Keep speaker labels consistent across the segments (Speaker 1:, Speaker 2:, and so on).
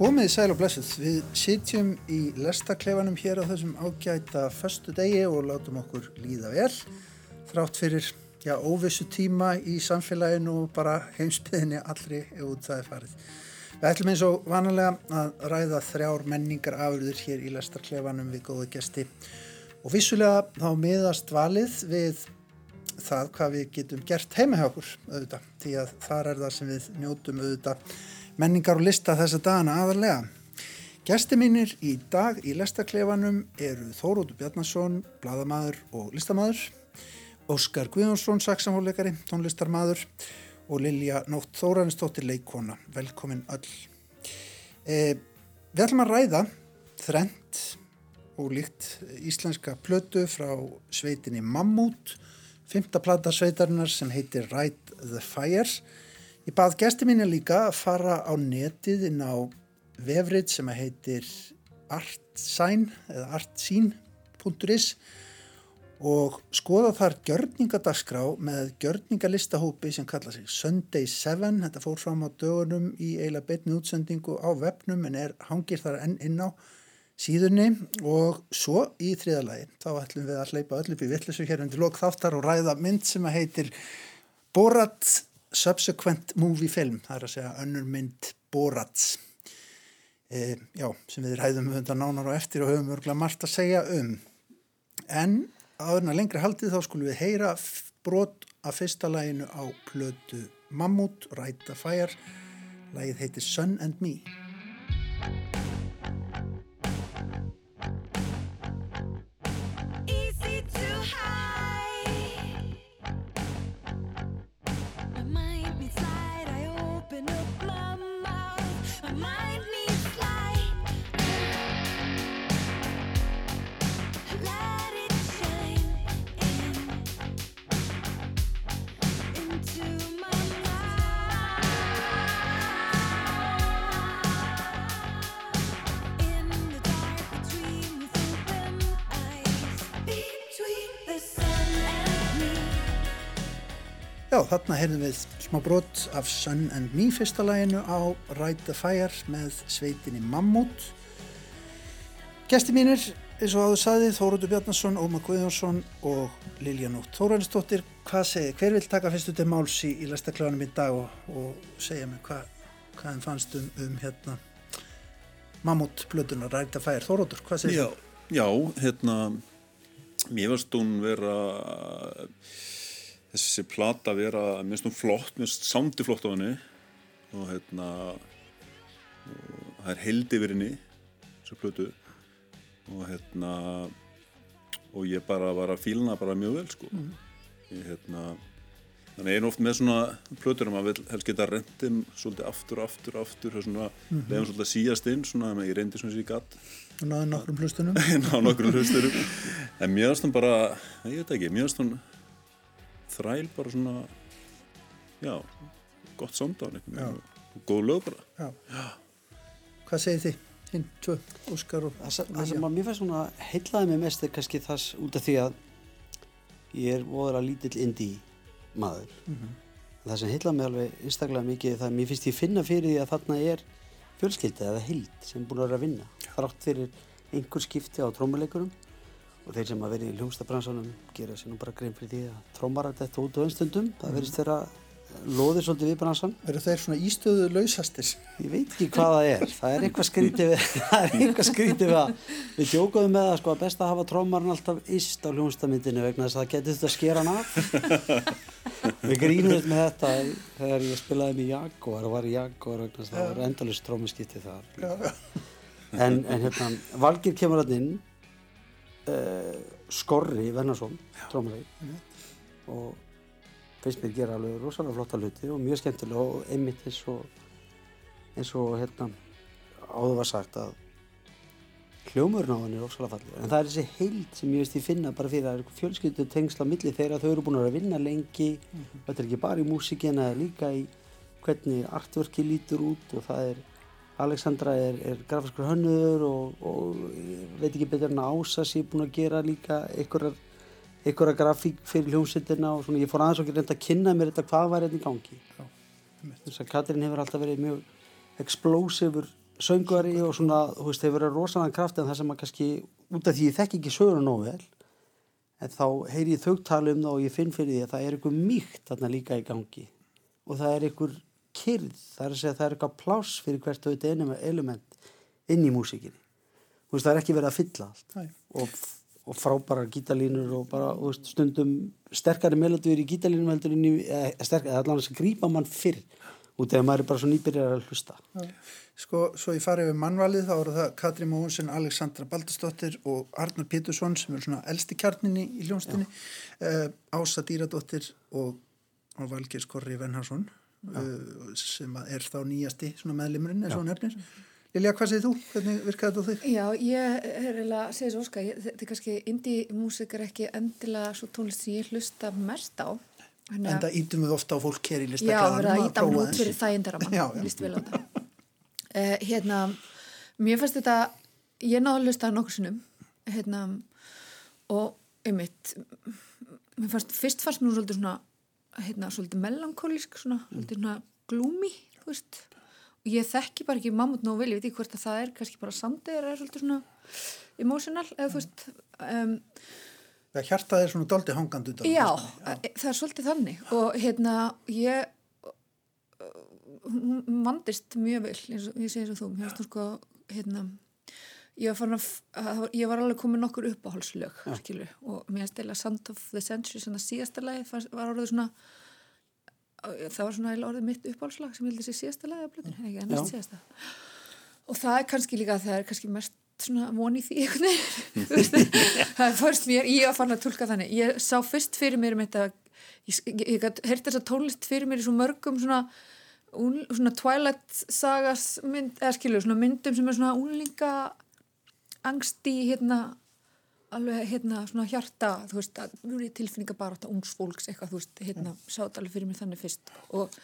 Speaker 1: Komið í sæl og blessuð. Við sitjum í lestaklefanum hér á þessum ágæta förstu degi og látum okkur líða vel. Þrátt fyrir já, óvissu tíma í samfélaginu og bara heimsbyðinni allri ef út það er farið. Við ætlum eins og vanalega að ræða þrjár menningar afurður hér í lestaklefanum við góða gesti. Og vissulega þá miðast valið við það hvað við getum gert heima hjá okkur auðvitað. Því að þar er það sem við njótum auðvitað menningar og lista þessa dagana aðarlega. Gæsti mínir í dag í lestaklefanum eru Þórótur Bjarnason, bladamæður og listamæður, Óskar Guðjónsson, saksamhóleikari, tónlistarmæður og Lilja Nótt Þóranistóttir leikona. Velkomin öll. E, við ætlum að ræða þrent og líkt íslenska plötu frá sveitinni Mammut, fymta plata sveitarinnar sem heitir Ride the Fire Ég bað gæsti mín líka að fara á netið inn á vefrið sem heitir artsign eða artsín.is og skoða þar gjörningadagskrá með gjörningalistahópi sem kalla sig Sunday 7. Þetta fór fram á dögunum í eiginlega beitni útsendingu á vefnum en er hangir þar enn inn á síðunni og svo í þriðalagi. Þá ætlum við að hleypa öll upp í vittlisu hér undir lok þáttar og ræða mynd sem heitir Borat subsequent movie film, það er að segja önnur mynd Borats e, já, sem við ræðum um þetta nánar og eftir og höfum örgulega margt að segja um. En aðurna lengri haldið þá skulum við heyra brot af fyrsta læginu á plötu Mammut, Ræta Fire. Lægið heitir Sun and Me þarna heyrðum við smá brot af Sun and Me fyrsta læginu á Ride the Fire með sveitinni Mammut. Gesti mínir, eins og áður saði, Þóruður Bjarnason, Ómar Guðjónsson og Lilja Nótt. Þóranistóttir, hvað segir, hver vil taka fyrstu til máls í, í lestakleganum í dag og, og segja mig hvað, hvað þeim fannst um, um hérna Mammut-blöðuna Ride the Fire. Þóruður, hvað segir
Speaker 2: þú? Já, já, hérna, mér varst hún vera þessi plata vera minnst hún flott, minnst sándi flott á henni. Og hérna og það er held yfir henni þessu plötu. Og hérna og ég bara var að fílna bara mjög vel sko. Mm. ég, hérna, þannig er oft með svona plötur að maður vil helst geta rendin svolítið aftur, aftur, aftur svona, mm -hmm. leiðum svolítið síast inn svona að ég reyndi svona í gatt
Speaker 1: og náðu nokkrum hlustunum
Speaker 2: náðu nokkrum hlustunum en finnst hún bara, ég veit ekki, finnst hún þræl bara svona já, gott sonda og góð lög bara já. Já.
Speaker 1: Hvað segir þið? Hinn, tvö, Óskar og
Speaker 3: Það, það sem að mér fannst svona heilaði mig mest er kannski þess út af því að ég er voðra lítill indie maður mm -hmm. það sem heilaði mig alveg einstaklega mikið það að mér finnst ég finna fyrir því að þarna er fjölskyldið eða hild sem búin að vera að vinna þrátt fyrir einhver skipti á trómuleikurum og þeir sem að vera í hljómsdabransanum gera sér nú bara grein fyrir því að trómarar þetta út á einstundum, það verðist þeirra loðir svolítið við bransan
Speaker 1: Verður þeir svona ístöðu lausastir?
Speaker 3: Ég veit ekki hvað það er, það er eitthvað skrítið við það er eitthvað skrítið við að við djókuðum með að sko að best að hafa trómarinn alltaf íst á hljómsdamindinu vegna þess að það getur þetta að skera hann af. Við grínuðum með þetta þegar ég spilaði með Jaguar og var í Jaguar vegna þess að það var endalust trómuskipti þar. En, en hérna, Valgir kemur alltaf inn uh, Skorri Vennarsson trómulegi og finnst mér gera alveg rosalega flotta hluti og mjög skemmtilega og einmitt eins og eins og hérna áður var sagt að hljómurinn á hann er rosalega fallið en það er þessi heild sem ég veist ég finna bara fyrir að það er fjölskyldu tengsla millir þegar þau eru búin að vinna lengi. Mm -hmm. þetta er ekki bara í músíkina, það er líka í hvernig artverki lítur út og það er Alexandra er, er grafiskur hönnuður og, og veit ekki betur en að Ása sé búin að gera líka einhverja grafík fyrir hljómsveitina og svona. Ég fór aðeins og reynda að kynna mér þetta hvað var hérna í gangi. Þess að Katrín hefur alltaf verið mjög explósifur söngvari og svona, þú veist, hefur verið rosalega kraft en það sem að kannski, út af því ég þekk ekki söguna nógu vel en þá heyri ég þau tala um það og ég finn fyrir því að það er eitthvað mýkt þarna líka í gangi. Og það er eitthvað kyrð, það er að segja að það er eitthvað pláss fyrir hvert auðvitað element inn í músikinni veist, það er ekki verið að fylla allt. Og, og frábærar gítalínur og bara, veist, stundum sterkari melodíur í gítalínum heldur inn í, sterkari, allan þess að grípa mann fyrr út eða maður er bara svo nýbyrjar að hlusta.
Speaker 1: Sko, svo ég farið við mannvalið, þá eru það Katri Móhunsen, Alexandra Baldursdóttir og Arnar Pétursson sem eru svona elsti kjarninni í hljónstinni, uh, Ása Dýradóttir og, og Valgeir Skorri Venharsson uh, sem er þá nýjasti meðlimurinn eins og nefnir. Lilja, hvað segir þú? Hvernig virkaði þetta á þig?
Speaker 4: Já, ég er eiginlega að segja svo óska, ég- þetta er kannski indie músik er ekki endilega svo tónlist sem ég hlusta mest á.
Speaker 1: En
Speaker 4: að-
Speaker 1: það ítum við ofta á fólk hér í
Speaker 4: Já,
Speaker 1: listaklæðanum
Speaker 4: verið að íta hann út fyrir
Speaker 1: Já,
Speaker 4: mann,
Speaker 1: já.
Speaker 4: líst vel á þetta. Uh, hérna, mér fannst þetta, ég náði að hlusta nokkur sinnum, hérna, og einmitt, mér fannst, fyrst fannst mér nú svolítið svona, hérna, svolítið melankólísk, svona, svolítið svona gloomy, þú veist, og ég þekki bara ekki mammut nógu vel, ég veit ekki hvort að það er kannski bara samdegir eða svolítið svona emotional, eða þú veist, um,
Speaker 1: Það hjartað er svona doldi hangandi utan á
Speaker 4: Já,
Speaker 1: hlustinni,
Speaker 4: e- það er svolítið þannig. Og hérna ég vandist mjög vel eins og ég segi og þú mér finnst þú sko hérna ég var, að, að ég var alveg komin nokkur uppáhaldslög skilu, og mér eða Sound of the Century svona síðasta lagi var orðið svona það var svona orðið mitt uppáhaldslag sem ég held að sé síðasta lagi af blöðinu, ekki, en næst síðasta. Og það er kannski líka það er kannski mest svona von í því það fyrst mér, ég var fann að tólka þannig. Ég sá fyrst fyrir mér um þetta ég, ég, gæti heyrt þessa tónlist fyrir mér í svo mörgum svona, un, svona Twilight sagas mynd, eða skilur, svona myndum sem er svona unlinga angsti hérna alveg hérna svona hjarta þú veist, að er ég tilfinninga bara þetta ungs fólks eitthvað, þú veist, hérna sá þetta alveg fyrir mér þannig fyrst. Og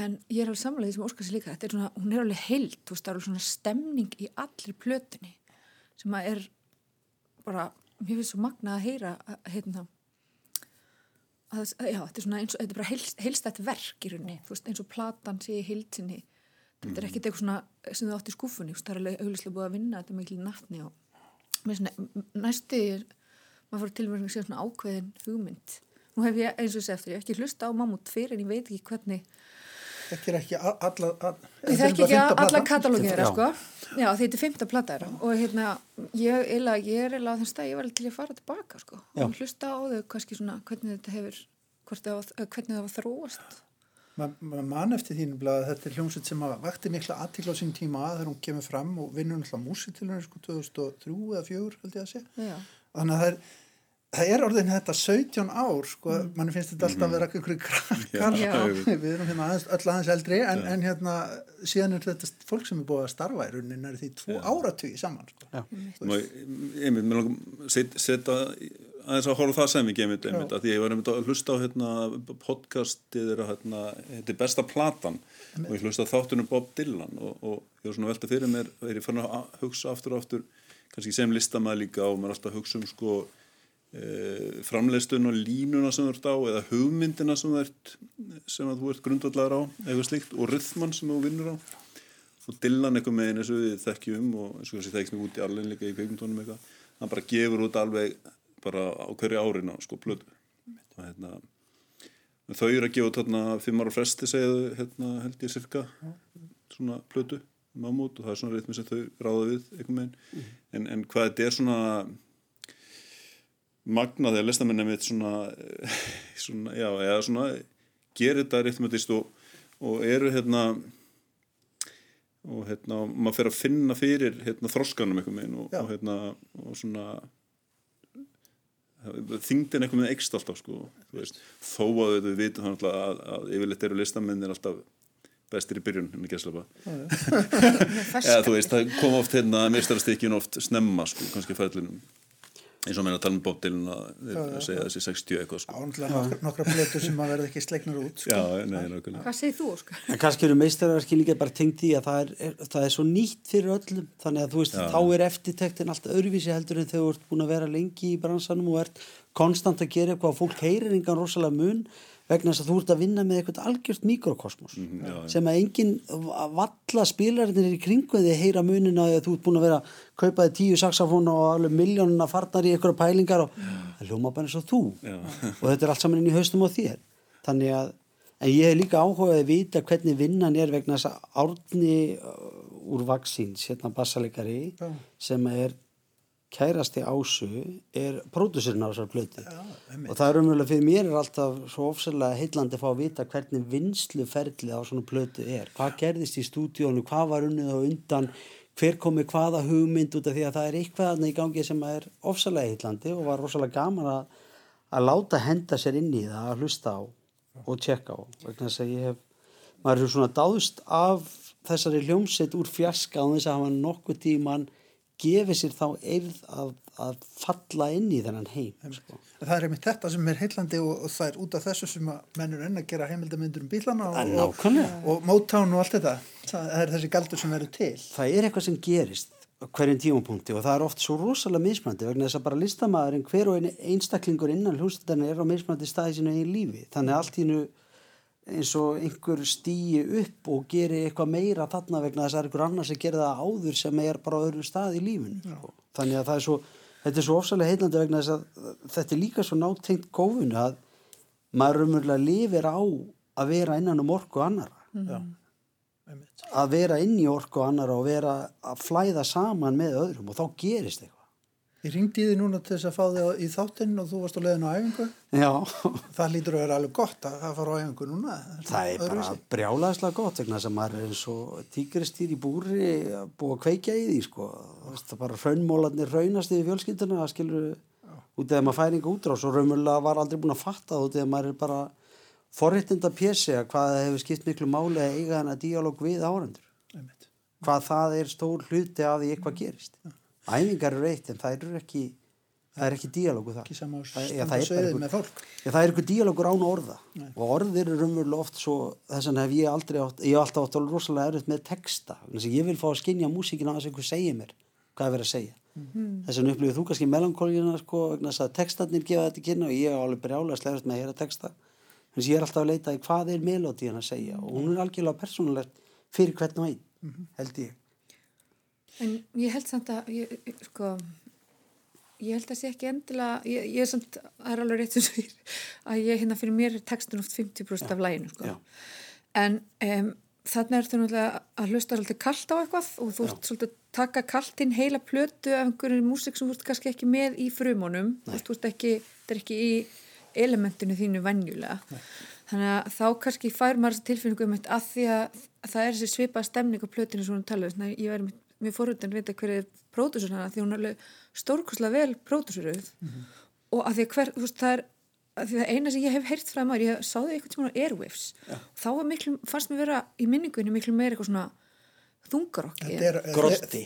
Speaker 4: en ég er alveg samlega því sem óskar sér líka þetta er svona, hún er alveg heilt, þú veist, það er alveg svona stemning í allri plötunni sem að er bara, mér finnst svo magna að heyra að, hérna að, já, þetta er svona eins og, þetta er bara heilst, heilstætt verk í rauninni, þú veist, eins og platan sé í heilsinni, þetta er ekkit eitthvað svona sem þú átt í skúfunni, það er alveg auðvitað búið að vinna þetta mikil nattni og næstu er maður fór til mér að segja svona ákveðin hugmynd nú hef ég, eins og þessi eftir, ég hef ekki hlusta á mammut fyrir en ég veit ekki hvernig
Speaker 1: Þekkir ekki a- alla... þetta er
Speaker 4: ekki alla katalógið þeirra, sko. Já, þetta er fymta plata þeirra og hérna, ég, eila, ég er eila á þess að ég var til að fara tilbaka, sko.
Speaker 3: Já.
Speaker 4: Og hlusta á þau, kannski svona, hvernig þetta hefur, hvort það var, hvernig það var þróast.
Speaker 1: Ma- ma- man eftir þínu blað að þetta er hljómsveit sem að vakti mikla aðtíkla á sín tíma þegar hún kemur fram og vinnur náttúrulega músitilunni sko 2003 eða 2004 held ég að
Speaker 4: Já,
Speaker 1: þannig að það er, það er orðin þetta 17 ár sko,
Speaker 4: Mm.
Speaker 1: manni finnst þetta alltaf að vera einhverju krakkar
Speaker 4: Já.
Speaker 1: við erum hérna aðeins, öll aðeins eldri en, en hérna síðan er þetta fólk sem er búið að starfa í rauninni er því tvo áratugí saman sko.
Speaker 2: Einmitt, mér set- setja aðeins að horfa það sem ekki einmitt, einmitt að því ég var einmitt að hlusta á hérna, podcastið er að hérna, þetta er besta platan og ég hlusta þáttunum Bob Dylan og, og ég var svona að velta fyrir mér er ég fann að hugsa aftur og aftur kannski sem listamæð líka og maður alltaf að hugsa um sko e, framleistun og línuna sem þú ert á eða hugmyndina sem þú ert sem að þú ert grundvallar á eitthvað slíkt og rythman sem þú vinnur á. Og Dylan eitthvað meginn eins og við þekkjum og eins og þessi þekkst mér út í allen líka í kveikmyndunum eitthvað hann bara gefur út alveg bara á hverju árinu sko plötu. Og hérna þau eru að gefa hérna fimm ára fresti segðu hérna held ég cirka svona plötu mammút og það er svona reyðmi sem þau ráða við eitthvað meginn en, en hvað þetta er svona magna þegar listamenni mitt svona, svona já, eða svona gerir þetta reyðmötist og, og eru hérna og hérna, maður fer að finna fyrir hérna, þroskanum einhvern veginn og, og hérna, og svona þingdin einhvern veginn ekst alltaf sko, þó að við vitum þannig að, að, að yfirleitt eru listamennir alltaf bestir í byrjun henni gæslepa eða þú veist, það kom oft hérna mistarastykkin oft snemma sko, kannski fællinum eins og meina að tala um Dylan að segja þessi 60 eitthvað sko.
Speaker 1: Ánlega nokkra, nokkra plötur sem að verða ekki slegnar út sko.
Speaker 2: já, nei, nákvæmlega.
Speaker 4: Hvað segir þú, Óskar?
Speaker 3: En kannski eru meistarverki líka bara tengt í að það er, er, það er svo nýtt fyrir öllum. Þannig að þú veist,
Speaker 2: Já.
Speaker 3: þá er eftirtektin allt öðruvísi heldur en þú ert búin að vera lengi í bransanum og ert konstant að gera eitthvað og fólk heyrir engan rosalega mun vegna þess að þú ert að vinna með eitthvað algjört mikrokosmos
Speaker 2: Mhm, já, já.
Speaker 3: sem að engin valla spilarnir í kringu því heyra munina að þú ert búin að vera að kaupa þig tíu saxafón og alveg miljónuna farnar í einhverja pælingar og það hljóma bara eins og þú.
Speaker 2: Já.
Speaker 3: og þetta er allt saman inn í haustum á þér. Þannig að en ég hef líka áhugað að vita hvernig vinnan er vegna þess að árni uh, úr vaksins, hérna bassalegari sem er kærasti ásu er pródusirinn á þessar
Speaker 1: einmitt.
Speaker 3: og það er umjöðulega fyrir mér er alltaf svo ofsalega heillandi að fá að vita hvernig vinsluferlið á svona plötu er. Hvað gerðist í stúdíónu, hvað var unnið á undan? Hver komi hvaða hugmynd út af því að það er eitthvað þarna í gangi sem er ofsalega heillandi og var ofsalega gaman að, að láta henda sér inn í það að hlusta á og tjekka á vegna þess að ég hef maður er svona dáðst af þessari hljómsett úr fjarska á þess að hafa nokkuð tíman gefið sér þá eirð að, að falla inn í þennan heim sko.
Speaker 1: Það er einmitt þetta sem er heillandi og, og það er út af þessu sem að mennur enn að gera heimildamindur um bílana og, og,
Speaker 3: nákvæmlega.
Speaker 1: og allt þetta. Það er þessi galdur sem verður til.
Speaker 3: það er eitthvað sem gerist hverjum tímapunkti og það er oft svo rosalega mismandi vegna þess að bara listamæðurinn hver og einn einstaklingur innan hljómsveitarna er á mismandi staði sínu eigin lífi þannig að allt í nú eins og einhver stýi upp og geri eitthvað meira þarna vegna þess að það er einhver annar sem gerir það áður sem er bara á öðrum stað í lífinu sko. þannig að það er svo þetta er svo ofsalega heitnandi vegna þess að þetta er líka svo nátengt gófunu að maður umurlega lifir á að vera innan um orku annara
Speaker 1: Já, einmitt.
Speaker 3: að vera inn í orku annar og vera að flæða saman með öðrum og þá gerist eitthvað.
Speaker 1: Ég ringdi því núna til þess að fá þig í þáttinn og þú varst á leiðinu á æfingu.
Speaker 3: Já,
Speaker 1: Það lítur að vera alveg gott að það fara á æfingu núna.
Speaker 3: það er bara brjálaðslega gott vegna að maður er eins og tígristýr í búri að búa að kveikja í því sko. Það bara raunmólarnir raunast yfir fjölskylduna að skilur út eða maður færi einhver útrás og raunmjölulega var aldrei búin að fatta það út eða maður er bara forréttinda pjessi að hvað það hefur skipt miklu máli að eiga.
Speaker 1: Einmitt.
Speaker 3: hvað það er stór hluti af því eitthvað gerist æfingar eru eitt en það eru ekki það er ekki díalógu
Speaker 1: Ekki
Speaker 3: Það- það er er eitthvað díalógur án orða. Og orð eru raunverulega oft svo þess vegna hef ég aldrei átt, ég hef alltaf átt alveg rosalega erfitt með texta, ég vil fá að skinja músíkina að þess að einhver segir mér hvað er verið að segja. Þess vegna upplifir þú kannski melankólíuna sko, vegna þess að textarnir gefa þetta kynna og ég hef alveg brjálega slegast með að heyra texta. Þess að ég er alltaf að leita í hvað er melodían að segja og hún er algjörlega persónulegt fyrir hvern og einn, held ég
Speaker 4: En ég held samt að, ég, sko, ég held að sé ekki endilega, ég, ég er samt, það er alveg rétt þú segir, að ég hérna fyrir mér er textin oft 50% af læginu, sko. En um, þannig er þú náttúrulega að hlusta svolítið kallt á eitthvað og þú ert svolítið að taka kallt inn heila plötu af einhverju músík sem þú ert kannski ekki með í frumunum, þú ert ekki, þetta er ekki í elementinu þínu venjulega. Þannig að þá kannski fær maður þessi tilfinningu um þetta að því að það er þessi svipaða stemning á plötinu sem hún talaði. Þannig að ég væri mjög fórhundin að vita hver er pródusur hana því hún er alveg stórkoslega vel pródusuruð og að því að hver, þú veist, það er að því að eina sem ég hef heyrt frá maður, ég sáði eitthvað sem á Airwaves, þá var miklu, fannst mér vera í minningunni miklu meira eitthvað svona þungarokki.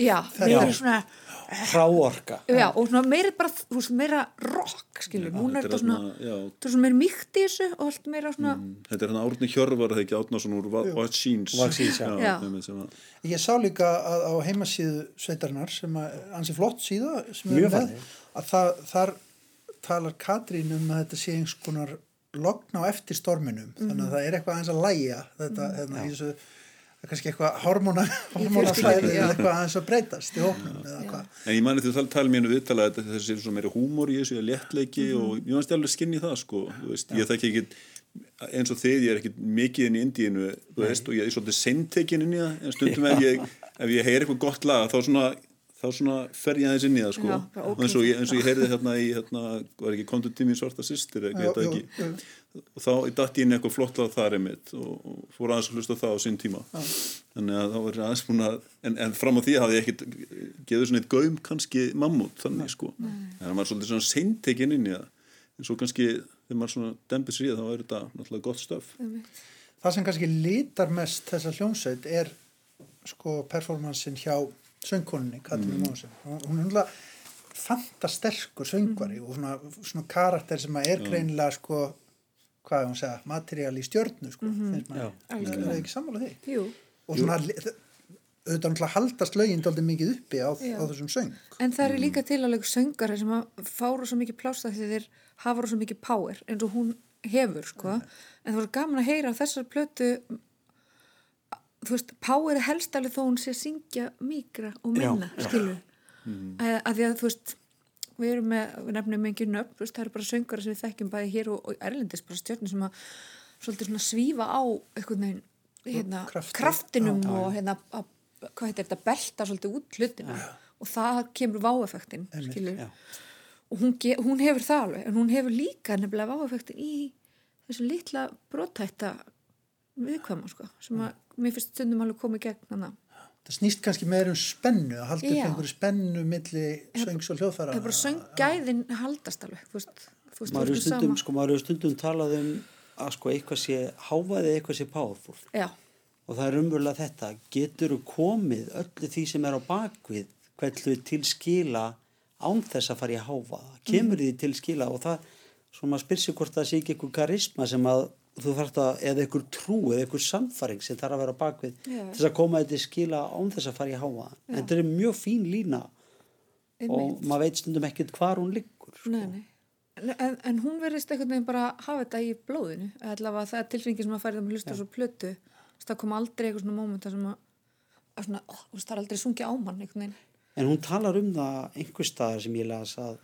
Speaker 4: Já, meira
Speaker 1: Já.
Speaker 4: svona,
Speaker 3: Hráorka
Speaker 4: já, og svona meira bara, þú veist, meira rock, skilur, núna er
Speaker 2: þetta
Speaker 4: svona,
Speaker 2: já.
Speaker 4: er svona meira mýkt í þessu og allt meira svona,
Speaker 2: Þetta er hann Árni Hjörvar, það ekki úr
Speaker 3: já.
Speaker 4: Já.
Speaker 2: einmitt sem að-
Speaker 1: Ég sá líka að á heimasíðu sveitarinnar sem að ansi flott síða með, að það, þar talar Katrín um að þetta sé einhvers konar logn á eftir storminum þannig að það er eitthvað aðeins að læja þetta hérna, í þessu það er kannski eitthvað
Speaker 4: fjölskyldunni, já.
Speaker 1: eða eitthvað aðeins að breytast í hóknum eða hvað?
Speaker 2: En ég mani því að tala mér um viðtala að þessi er svona meira húmor í þessu, léttleiki
Speaker 1: Mhm.
Speaker 2: og ég vannst alveg skinn í það sko, þú veist, ég þekki ekki eins og þið, ég er ekki mikið inn í Indíinu, veist, og ég er svolítið seintekin inn í það, en stundum ef ég, ef ég heyr eitthvað gott lag, þá svona þá svona fer ég aðeins inn í það sko.
Speaker 4: Já,
Speaker 2: eins og, ég, eins og ég heyrði hérna í hérna, var ekki komdu tími svarta
Speaker 1: jú.
Speaker 2: og þá datt ég inn í eitthvað flott lag þar einmitt og, og fór aðeins að hlusta á það á sín tíma. Þannig að þá var ég aðeins búin að en, en fram á því hafði ég ekkit gefið svona eitt gaum kannski mammut þannig sko. En það var svolítið svona seintekin inn í það. En svo kannski þegar maður svona dempið sér það þá er þetta náttúrulega gott stöf.
Speaker 1: Það sem kannski litar mest þessa hljómsveit er sko performansin hjá söngkoninni Katrín mm. Mósen hún er náttúrulega fantasterkur söngvari og svona, svona karakter sem að er greinilega sko hvað er hún að segja, materiál í stjörnu sko, finnst
Speaker 3: Já.
Speaker 1: maður, það er ekki sammála því?
Speaker 4: Jú,
Speaker 1: og svona li- auðvitað náttúrulega haldast lögin dálítið mikið uppi á, á þessum söng.
Speaker 4: En það eru líka til alveg söngari sem að fára svo mikið plásta því þeir hafa svo mikið power eins og hún hefur sko. En það voru gaman að heyra þessar plötu þú veist, power er helst alveg þó hún sé að syngja mýgra og minna,
Speaker 3: Já, já.
Speaker 4: skilur að, að því að þú veist við erum með, við nefnum engin nöfn það eru bara söngara sem við þekkjum bæði hér og, og erlendis, bara stjórnum sem að svolítið svona svífa á veginn hérna,
Speaker 1: Krafti.
Speaker 4: kraftinum og hérna, að, hvað heitir þetta, belta svolítið út hlutina. Og það kemur váeffektin, skilur
Speaker 3: já.
Speaker 4: og hún, ge- hún hefur það alveg en hún hefur líka nefnilega váeffektin í þessu litla brotætta viðkvæma, sko sem að mér finnst stundum alveg komið gegn hana
Speaker 1: Það snýst kannski meður um spennu, að halda upp einhverju spennu milli söngs og hljóðfæra.
Speaker 4: það er bara sönggæðin haldast alveg þú veist, þú veist,
Speaker 3: maður
Speaker 4: veist
Speaker 3: stundum,
Speaker 4: sama
Speaker 3: sko, maður stundum talað um að sko eitthvað sé hávaði eitthvað sé powerful.
Speaker 4: Já,
Speaker 3: og það er umverulega þetta getur komið öllu því sem er á bakvið hvernig til skila án þess að fara í hávaða? Kemur því til skila og það svo maður spyr sig hvort það sé ekki eitthvað karisma sem að þú þarft að, eða eitthvað trú eða eitthvað samfæring sem þarf að vera bakvið til þess að koma þetta til skila án þess að fara í hávaða. En þetta er mjög fín lína og
Speaker 4: einmitt.
Speaker 3: maður veit stundum ekkert hvar hún liggur sko.
Speaker 4: nei, nei. En, en hún verðist einhvern veginn bara hafa þetta í blóðinu. Allavega það er tilfengi sem að færi það með hlusta svo plötu. Það kom aldrei eitthvað svona mómenta sem að, að svona, ó, það er aldrei sungja á mann
Speaker 3: En hún talar um það einhver staðar sem ég las að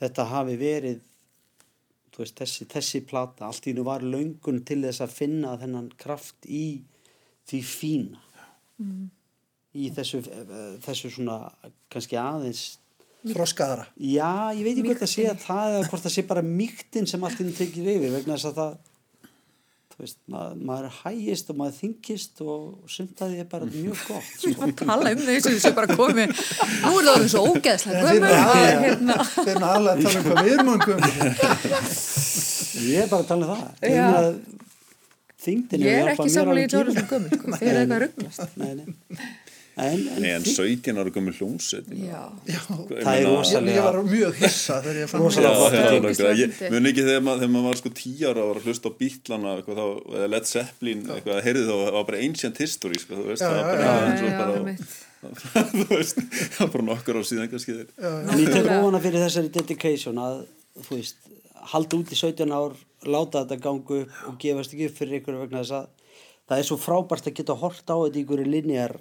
Speaker 3: þetta hafi verið veist, þessi, þessi plata allt í nú var löngun til þess að finna þennan kraft í því fína. Í þessu, þessu svona kannski aðeins
Speaker 1: Þroskaðara.
Speaker 3: já, ég veit ekki hvort að sé að það eða hvort það sé bara mýktin sem allt í nú tekið yfir vegna þess að það veist, maður, maður er hægist og maður þingist og sumt að því er bara mjög gott sko.
Speaker 4: að tala um þessu þessu bara komið nú er það svo ógeðslega
Speaker 1: þeir eru aðalega-
Speaker 4: hérna,
Speaker 1: að tala um hvað við erum að gömur.
Speaker 3: Ég er bara að tala um það. Ég, þyngdin
Speaker 4: ég er ekki samanlega í
Speaker 3: alveg
Speaker 4: tóru sem sko. þeir eru eitthvað rugglast
Speaker 3: Nei, nei. En, en,
Speaker 2: Nei, en
Speaker 3: þyngd-
Speaker 2: 17 ára gömur hljómsveit.
Speaker 4: já,
Speaker 1: Já,
Speaker 3: Það er rosalega-
Speaker 1: ég var mjög hissa þegar ég fann
Speaker 2: Já,
Speaker 3: Rosalega flott
Speaker 2: já,
Speaker 3: að
Speaker 2: nákvæmlega.
Speaker 4: Íslandi.
Speaker 2: Ég mun ekki þegar maður, þegar maður var sko tíu ára og var að hlusta á bítlana eða Led Zeppelin eitthvað, heyrði þá, það var bara ancient history, sko, þú veist,
Speaker 1: Já,
Speaker 2: það var bara, eins og bara, það var bara nokkur á síðan kannski
Speaker 3: en ég tek ofana fyrir þessari dedication að, þú veist, halda út í 17 ár, láta þetta ganga upp og gefast ekki upp fyrir ykkur vegna þess að það er svo frábært að geta hort á þetta í ykkur linjar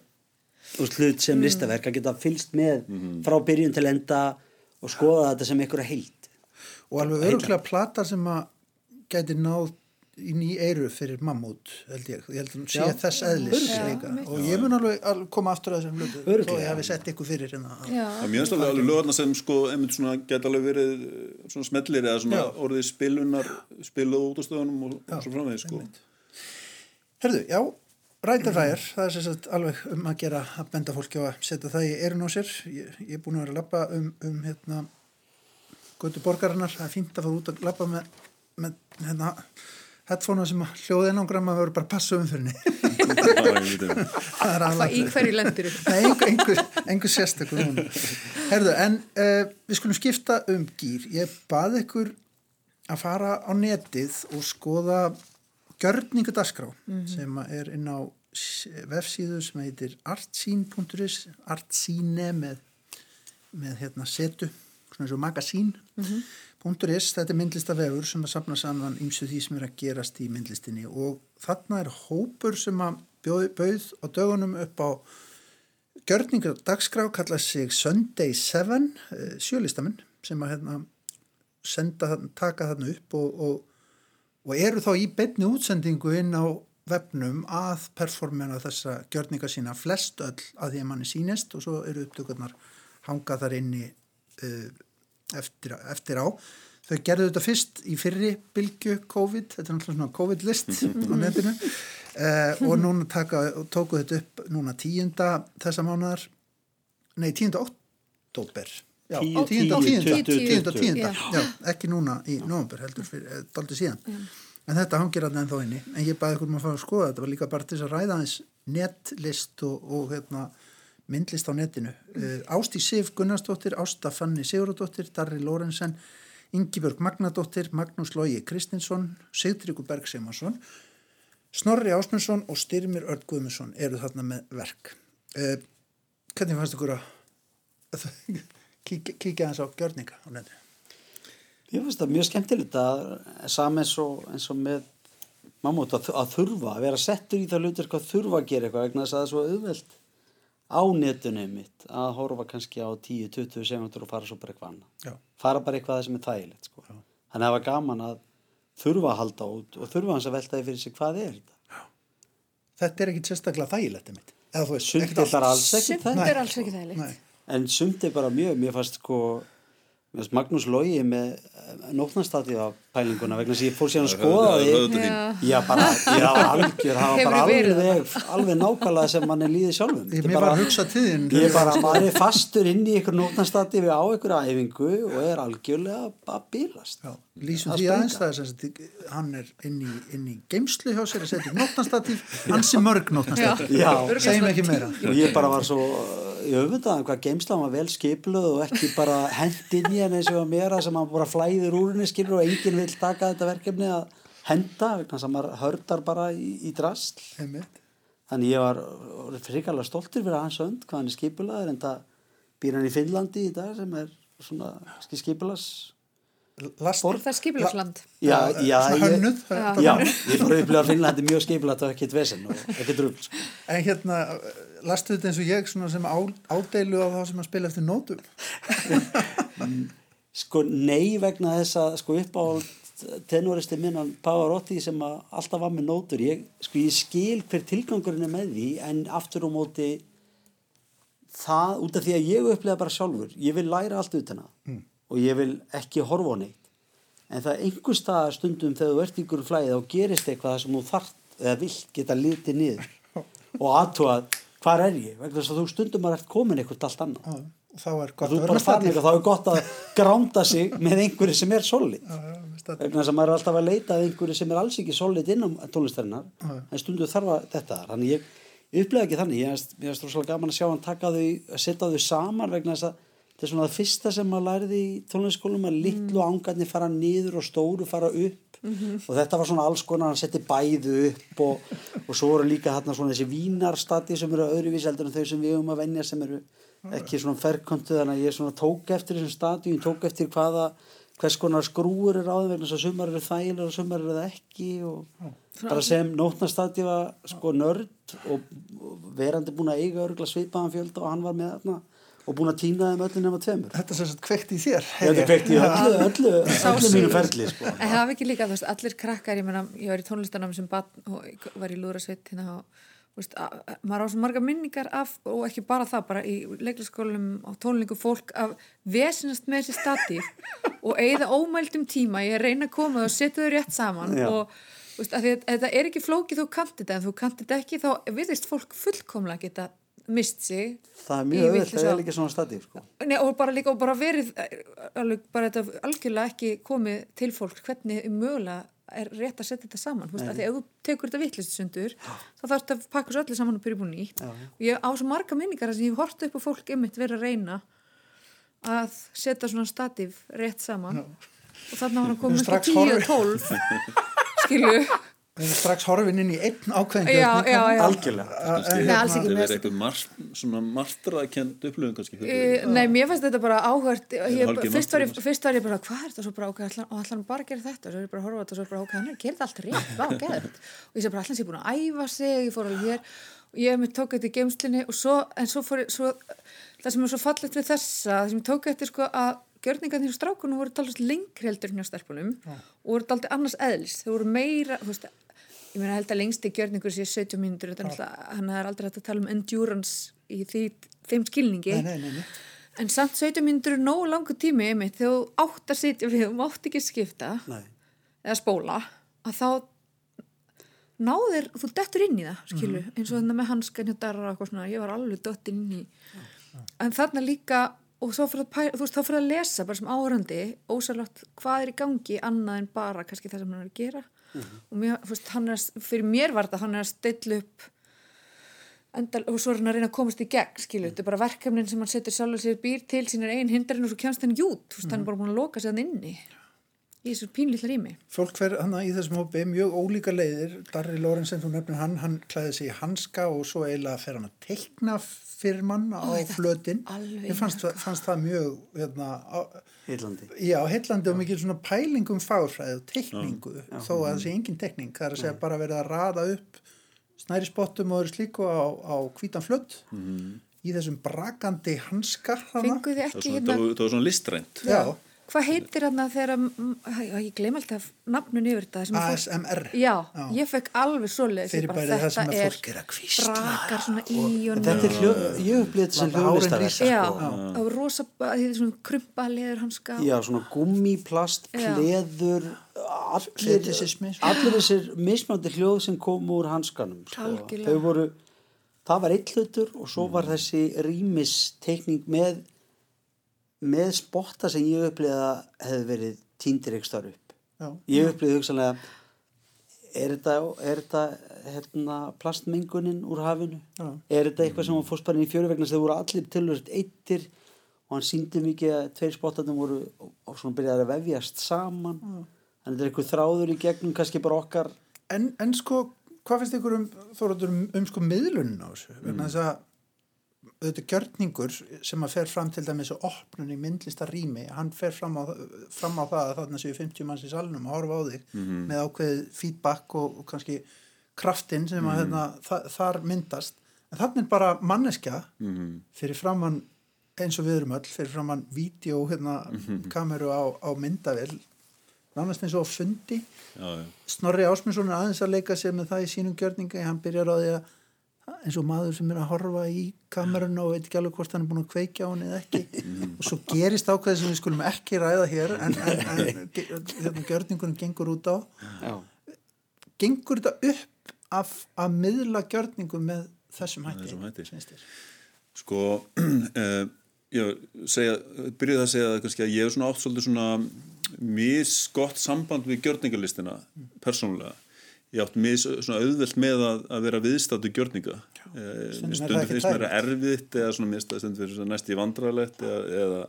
Speaker 3: hlut sem listaverk, að geta fylst með frá byrjun til enda og skoða þetta sem ykkur heild.
Speaker 1: og alveg öruglega plata sem að gæti náð inn í eiru fyrir mammút held ég, ég held að hún sé þess
Speaker 4: einmitt.
Speaker 1: og ég mun alveg al- koma aftur að þessum hlutu þó
Speaker 3: Örugglega.
Speaker 1: ég hafi sett ykkur fyrir hérna
Speaker 2: mér finnst alveg alveg lögarna sem sko, einmitt svona, geta alveg verið eh, svona smellir eða svona
Speaker 1: Já.
Speaker 2: orðið spilunar, spiluð út á stöðunum og, og svo framvegis, sko.
Speaker 1: Herðu, já, Rætar Fæjar, það er sem sagt alveg um að gera að benda fólki á að setja það í erun á sér. Ég, ég er búin að vera að lappa um, um hérna, götu borgarinnar, það er fínt að fara út að lappa með, með hérna, headphonea sem að hljóði einangram að vera bara að passa um fyrir henni.
Speaker 2: Það
Speaker 1: er
Speaker 4: hvað í
Speaker 1: alveg,
Speaker 4: hverju lendur
Speaker 1: Nei, einhver, einhver, einhver sérstökur núna. Herðu, en uh, við skulum skipta um gýr. Ég bað ykkur að fara á netið og skoða gjörningadaskrá sem að er inn á vefsíðu sem heitir artsín.is artsíne með, með hérna setu, svona eins og magasín .is, þetta er myndlistafefur sem að sapna saman ýmsu því sem er að gerast í myndlistinni. Og þarna er hópur sem að bjóð, bauð á dögunum upp á gjörningar dagskrá kalla sig Sunday 7 eh, sjölistamenn sem að hérna senda, taka þarna upp og, og, og eru þá í beinni útsendingu inn á vefnum að performina þessa gjörninga sína flest öll að því að manni sýnist og svo eru upptökurnar hanga þar inni uh, eftir, eftir á. Þau gerðu þetta fyrst í fyrri bylgu COVID, þetta er náttúrulega svona COVID-list á netinu uh, og núna taka, tóku þetta upp núna tíunda þessa mánuðar, nei tíunda oktober. Já,
Speaker 3: Tíu,
Speaker 1: tíunda,
Speaker 3: tíu,
Speaker 1: tíunda, tíunda, tíunda, ekki núna í nóvambur heldur fyrir, eh, dálítið síðan. En þetta hangir alltaf ennþá inni. En ég baði ykkur um að fara að skoða þetta, var líka bara til þess að ræða aðeins netlist og, og hérna, myndlist á netinu. Uh, Ástí Sif Gunnarsdóttir, Ásta Fanni Sigurðardóttir, Darri Lorenzen, Ingibjörg Magnadóttir, Magnús Lógi Kristinsson, Sigtryggur Berg Simansson, Snorri Ásmundsson og Styrmir Örd Guðmundsson eru þarna með verk. Uh, hvernig fannst ykkur að kíkja, hans á gjörninga á nefnir?
Speaker 3: Ég finnst það mjög skemmtilegt að saman eins og, eins og með mammut að, að þurfa, að vera settur í það hlutur hvað þurfa að gera eitthvað vegna þess að það er svo auðvelt á netunum mitt að horfa kannski á 10-20 segundur og fara svo bara eitthvað annað.
Speaker 1: Já.
Speaker 3: Fara bara eitthvað það sem er þægilegt sko. Þannig að það var gaman að þurfa að halda út og þurfa hans að velta því fyrir sig hvað er þetta.
Speaker 1: Þetta er ekkit sérstaklega þægilegt einmitt.
Speaker 3: Sumt er alls ekki
Speaker 4: þægilegt.
Speaker 3: En sumt er bara mjög, mér fannst sko, Magnús Lógi með nótnastati á pælinguna vegna þess að ég fór síðan að skoða því.
Speaker 4: Já.
Speaker 3: Bara, já, algjör, það var bara
Speaker 4: verið
Speaker 3: alveg, alveg nákvæmlega sem mann er líðið sjálfum.
Speaker 1: ég, var
Speaker 3: bara-
Speaker 1: að hugsa til þín.
Speaker 3: Ég er bara, maður er fastur inn í ykkur nótnastati við á ykkur æfingu og er algjörlega að bílast.
Speaker 1: Já, lýsum
Speaker 3: Að
Speaker 1: því aðeins það er sem sagt, hann er inn í, inn í geimslu hjá sér að setja nótnastatíf, ansi mörg nótnastatíf.
Speaker 3: Já,
Speaker 1: Segjum ekki meira.
Speaker 3: ég bara var svo ég öfundaði hvað geimslan var vel skipluð og ekki bara hend inn í henni og mér að sem hann bara flæðir úr henni skilur og enginn vil taka þetta verkefni að henda vegna sem maður hördar bara í, í drasl. Þannig ég var frikalega stoltur fyrir hans önd hvað hann er skipulaður en það býr hann í Finnlandi í dag sem er svona skipulas
Speaker 1: Last,
Speaker 4: Það er skipulagsland.
Speaker 3: Já, já,
Speaker 1: svona
Speaker 3: ég-
Speaker 1: hönnuð.
Speaker 4: Já.
Speaker 3: ég fór að upplega að Finnlandi mjög skipulat og ekkert vesen og ekkert rugl sko.
Speaker 1: En hérna, lastu þetta eins og ég sem á, ádeilu á það sem að spila eftir nótum.
Speaker 3: Sko nei vegna þess að sko upp á tenoristi minn hann Pavarotti sem að alltaf var með nótur ég, sko ég skil hver tilgangurinn er með því en aftur á móti það út af því að ég upplega bara sjálfur, ég vil læra allt utan að mm. Og ég vil ekki horfa á neitt. En það er einhver staðar stundum þegar þú ert ykkur flæði og gerist eitthvað sem þú þart eða vill geta litið niður og aðtúað hvar er ég? Vegna þess að þú stundum að ert komin eitthvað allt annað.
Speaker 1: Og þá er
Speaker 3: og
Speaker 1: gott
Speaker 3: þú er bara
Speaker 1: statíf.
Speaker 3: eitthvað, þá er gott að gránda sig með einhverju sem er solid. Vegna þess að maður er alltaf að leita að einhverju sem er alls ekki solid innan tónlistarinnar en stundu þarf að þetta þannig ég upplega ekki þannig, ég finnst rosalega gaman að sjá hann taka þau, að setja þau saman vegna þess að þetta er svona það fyrsta sem maður lærði í tónlistaskólum að litlu mm. ángarnir fara niður og stóru fara upp. Og þetta var svona alls konar hann setti bæðu upp og, og svo voru líka hérna svona þessi vínarstati sem eru öðruvís heldur en þau sem við um að venja sem eru ekki svona ferkontu þannig að ég svona tók eftir þessum stati ég tók eftir hvaða hvers konar skrúur er á þeim vegna þess að sumar eru þægilega og sumar eru það ekki og bara sem nótnastati var sko nörd og, og verandi búin að eiga örgla svipaðan fjölda og hann var með þarna og búin að týna þeim öllu nema tveimur
Speaker 1: Þetta sem sagt kveikt í þér.
Speaker 3: Þetta er kveikt í öllu, öllu, öllu mínu ferli sko.
Speaker 4: En það var ekki líka, þú veist, allir krakkar, ég meina, ég var í tónlistanám sem ég var í lúðrasveit hérna og, þú veist, að, að, maður á svo marga minningar af, og ekki bara það, bara í leiklaskólum á tónlingu fólk af vesinast með þessi statíf og eigða ómældum tíma, ég reyna að koma og setja þau rétt saman
Speaker 3: Já.
Speaker 4: og veist, að því að þetta er ekki flókið þú kannt þetta, en þú kannt þetta ekki, þá viðist fólk fullkomlega geta mist sig
Speaker 3: Það er mjög
Speaker 4: vitleysu
Speaker 3: það er líka svona stati sko.
Speaker 4: Nei, og bara líka og bara verið alveg, bara þetta algjörlega ekki komið til fólk hvernig mögulega er rétt að setja þetta saman. Þú veist, að því ef þú tekur þetta vittlist sundur þá þarf þetta að pakka svo öllu saman og byrja búin nýtt. Og ég á svo marga minningar að ég hef hort upp á fólk einmitt verið að reyna að setja svona statíf rétt saman. Og þannig var hann komið með 10
Speaker 1: horfið.
Speaker 4: og 12 skilu
Speaker 1: Við erum strax horfin inn í einn ákveðin
Speaker 4: já, já, já.
Speaker 3: Algjörlega.
Speaker 4: Með-
Speaker 2: verið eitthvað mar, svona martrakend upplöfum kannski fyrir
Speaker 4: Uh, nei, mér fannst þetta bara áhört fyrst, var ég,
Speaker 2: náttúrulega.
Speaker 4: fyrst var ég bara, hvað er þetta? Svo bara og allan bara gera þetta, svo er ég bara að horfa á þetta og svo er ég bara ok, hann er að gera þetta allt rétt, vá, geðvægt og ég sé bara allan sé búin að æfa sig, ég fór alveg hér. Og ég mitt tók þetta í geimslinni og svo, en svo fór ég, svo, það sem er svo fallegt við þessa, það sem ég tók eftir sko að gjörningarnir og strákunum voru talast lengri heldur hjá stelpunum og voru taldi annars eðlis, þau voru meira, þú veist, ég meina held að lengsti gjörningur sé 70 mínútur, hann er aldrei hægt að tala um endurance í því, þeim skilningi.
Speaker 1: Nei, nei, nei, nei.
Speaker 4: En samt 17 mínútur er nógu langu tími einmitt þegar þú átt að sitja við og mátt ekki skipta
Speaker 3: Nei.
Speaker 4: eða spóla að þá náðir, þú dettur inn í það skilu, eins og þannig með hanskan ég var alveg dött inn í. En þarna líka og fyrir að, pæ, þú veist, þá fyrir að lesa bara sem áhörandi, ósælagt hvað er í gangi annað en bara kannski það sem hann er að gera og mér, þú veist, hann er að, fyrir mér var þetta, hann er að stilla upp endal, og svo er hann að reyna að komast í gegn skilu, þetta er bara verkefnin sem hann setur sjálfur sér býr til sínar einn hindarinn og svo kemst hann jút þú veist, hann er bara búin að loka sig hann inni. Í þessu pínlítla rými.
Speaker 1: fólk hver hann í þessum hópi mjög ólíka leiðir. Darri Lorenzen, þú nefnir hann hann klæði sig í hanska og svo eiginlega fer hann að teikna fyrir mann á
Speaker 4: Ó,
Speaker 1: flötin. ég fannst, fannst það mjög hérna, á,
Speaker 3: Heillandi.
Speaker 1: já, heillandi og mikil svona pælingum fagfræði og teikningu þó að það sé engin teikning, það er að segja bara verið að raða upp snæri spottum og öðru slíku á, á hvítan flött í þessum brakandi hanska þarna.
Speaker 4: Fenguð þið
Speaker 2: það, var
Speaker 4: ekki hérna,
Speaker 2: það var svona listrænt.
Speaker 1: Já,
Speaker 4: hvað heitir hérna þegar, ég glem alltaf nafnun yfir þetta. sem að fólk-
Speaker 1: ASMR
Speaker 4: Já,
Speaker 1: Já.
Speaker 4: ég fekk alveg svoleiðis. ég bara,
Speaker 1: Fyrirbærið það sem
Speaker 4: þetta
Speaker 1: að fólk er að hvísla
Speaker 4: Brakar svona í honum.
Speaker 3: Þetta er hljó, ég upplýði þetta sem hljóðlistarverk.
Speaker 1: rísa.
Speaker 4: Já,
Speaker 3: sko.
Speaker 4: það var rosa, því þetta er svona krumpa leður hanska.
Speaker 3: Já, svona gummiplast, pleður, allir, þessir mismandi hljóð sem kom úr hanskanum. Sko. Voru, það var eitt hlutur og svo var þessi rýmistekning með, með spotta sem ég upplýði að hefði verið týndir ykkur starf upp.
Speaker 1: já,
Speaker 3: Ég upplýði hugsanlega, er þetta, er þetta hérna, plastmengunin úr hafinu?
Speaker 1: Já.
Speaker 3: Er þetta eitthvað sem var fórst bara inn í fjöru vegna þess að þau voru allir tilhörst eittir og hann síndi mikið að tveir spottarnir voru og svona byrjaði að vefjast saman. Þannig að þetta er eitthvað þráður í gegnum kannski bara okkar.
Speaker 1: En, en sko, hvað finnst ykkur um, um, um sko miðlunin á þessu? Mm. Þess að auðvitað gjörningur sem að fer fram til dæmis að opnun í myndlista rými, hann fer fram á, fram á það að þarna séu 50 manns í salnum að horfa á þig með ákveðið feedback og, og kannski kraftinn sem að hérna, þa þar myndast. En þannig er bara manneskja fyrir framann eins og við erum öll, fyrir framann vídeo, hérna, kameru á, á myndavel, nánast eins og fundi.
Speaker 2: Já, já.
Speaker 1: Snorri Ásmundsson er aðeins að leika sér með það í sínum gjörninga, hann byrjar á því að eins og maður sem er að horfa í kamerun og veit ekki alveg hvort hann er búin að kveikja á hann eða ekki og svo gerist ákveði sem við skulum ekki ræða hér en, en, en hérna, gjörningunum gengur út á
Speaker 3: Já.
Speaker 1: gengur þetta upp af að miðla gjörningum með þessum hætti,
Speaker 2: þessum hætti. Sko, uh, ég segja, byrjuði að segja kannski að ég hef svona átt svolítið svona misgott samband við gjörningalistina persónulega. Ég átt mis svona auðvelt með að, að vera viðstáttu gjörninga.
Speaker 1: Það
Speaker 2: Stundum
Speaker 1: ekki
Speaker 2: finnst mér erfitt eða svona mista stundum fyrir svona næst í vandrarlegt eða, eða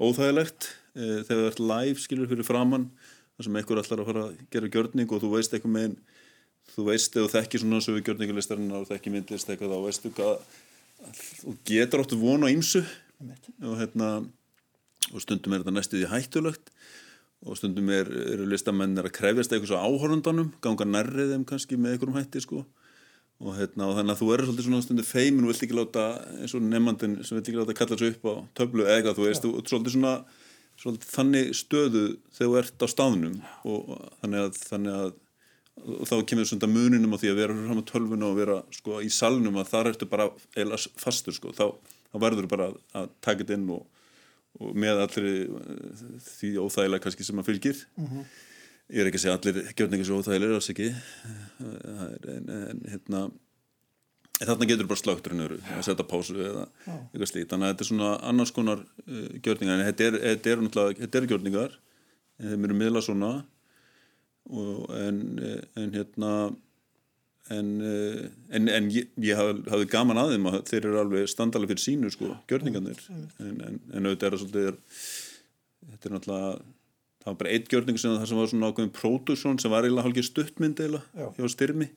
Speaker 2: óþægilegt. E, þegar þú ert live skilur fyrir framann þar sem einhver allar að fara að gera gjörning og þú veist eitthvað meginn þú veist eða þekkir svona sögu gjörningulistarinn og þekkir myndlist eitthvað þá veistu hvað þú getur áttu von á ýmsu. Og hérna og stundum er þetta næstuði hættulegt og stundum er, eru listamennir að krefjast eitthvað svo áhorundanum ganga nærrið þeim kannski með einhverjum hætti sko. Og, hérna, og þannig að þú eru svolítið svona stundum feimin og vilt ekki láta eins og nefnandinn sem vilt ekki láta kalla þessu upp á töflu eða eitthvað, þú veist, þú ert svolítið svona svolítið þannig stöðu þegar þú ert á staðnum. Og þannig að, þannig að þá kemur svona muninum á því að vera fram á tölvuna og vera sko í salnum að þar ertu bara eila fastur sko. Þá, þá verður bara að taka þetta inn og, og með allir því óþægilega kannski sem að fylgir. Ég er ekki að segja allir gjörningar svo óþægilega alls ekki. Er- en, en hérna en þarna getur bara slögtur en öru að setja pásu eða eitthvað slít þannig að þetta er svona annars konar uh, gjörningar. En þetta er, þetta er náttúrulega þetta eru gjörningar. En þeim eru miðla svona. Og, en, eh, en hérna en, eh, en, en ég, ég haf, hafði gaman að þeim að þeir eru alveg standalega fyrir sínu sko, gjörningarnir. en, en, en auðvitað er það svolítið þetta er náttúrulega það var bara eitt gjörning sem það sem var svona ákveðin pródusjón sem var eiginlega hálfgeir stuttmynd eiginlega
Speaker 1: Já.
Speaker 2: hjá styrmi.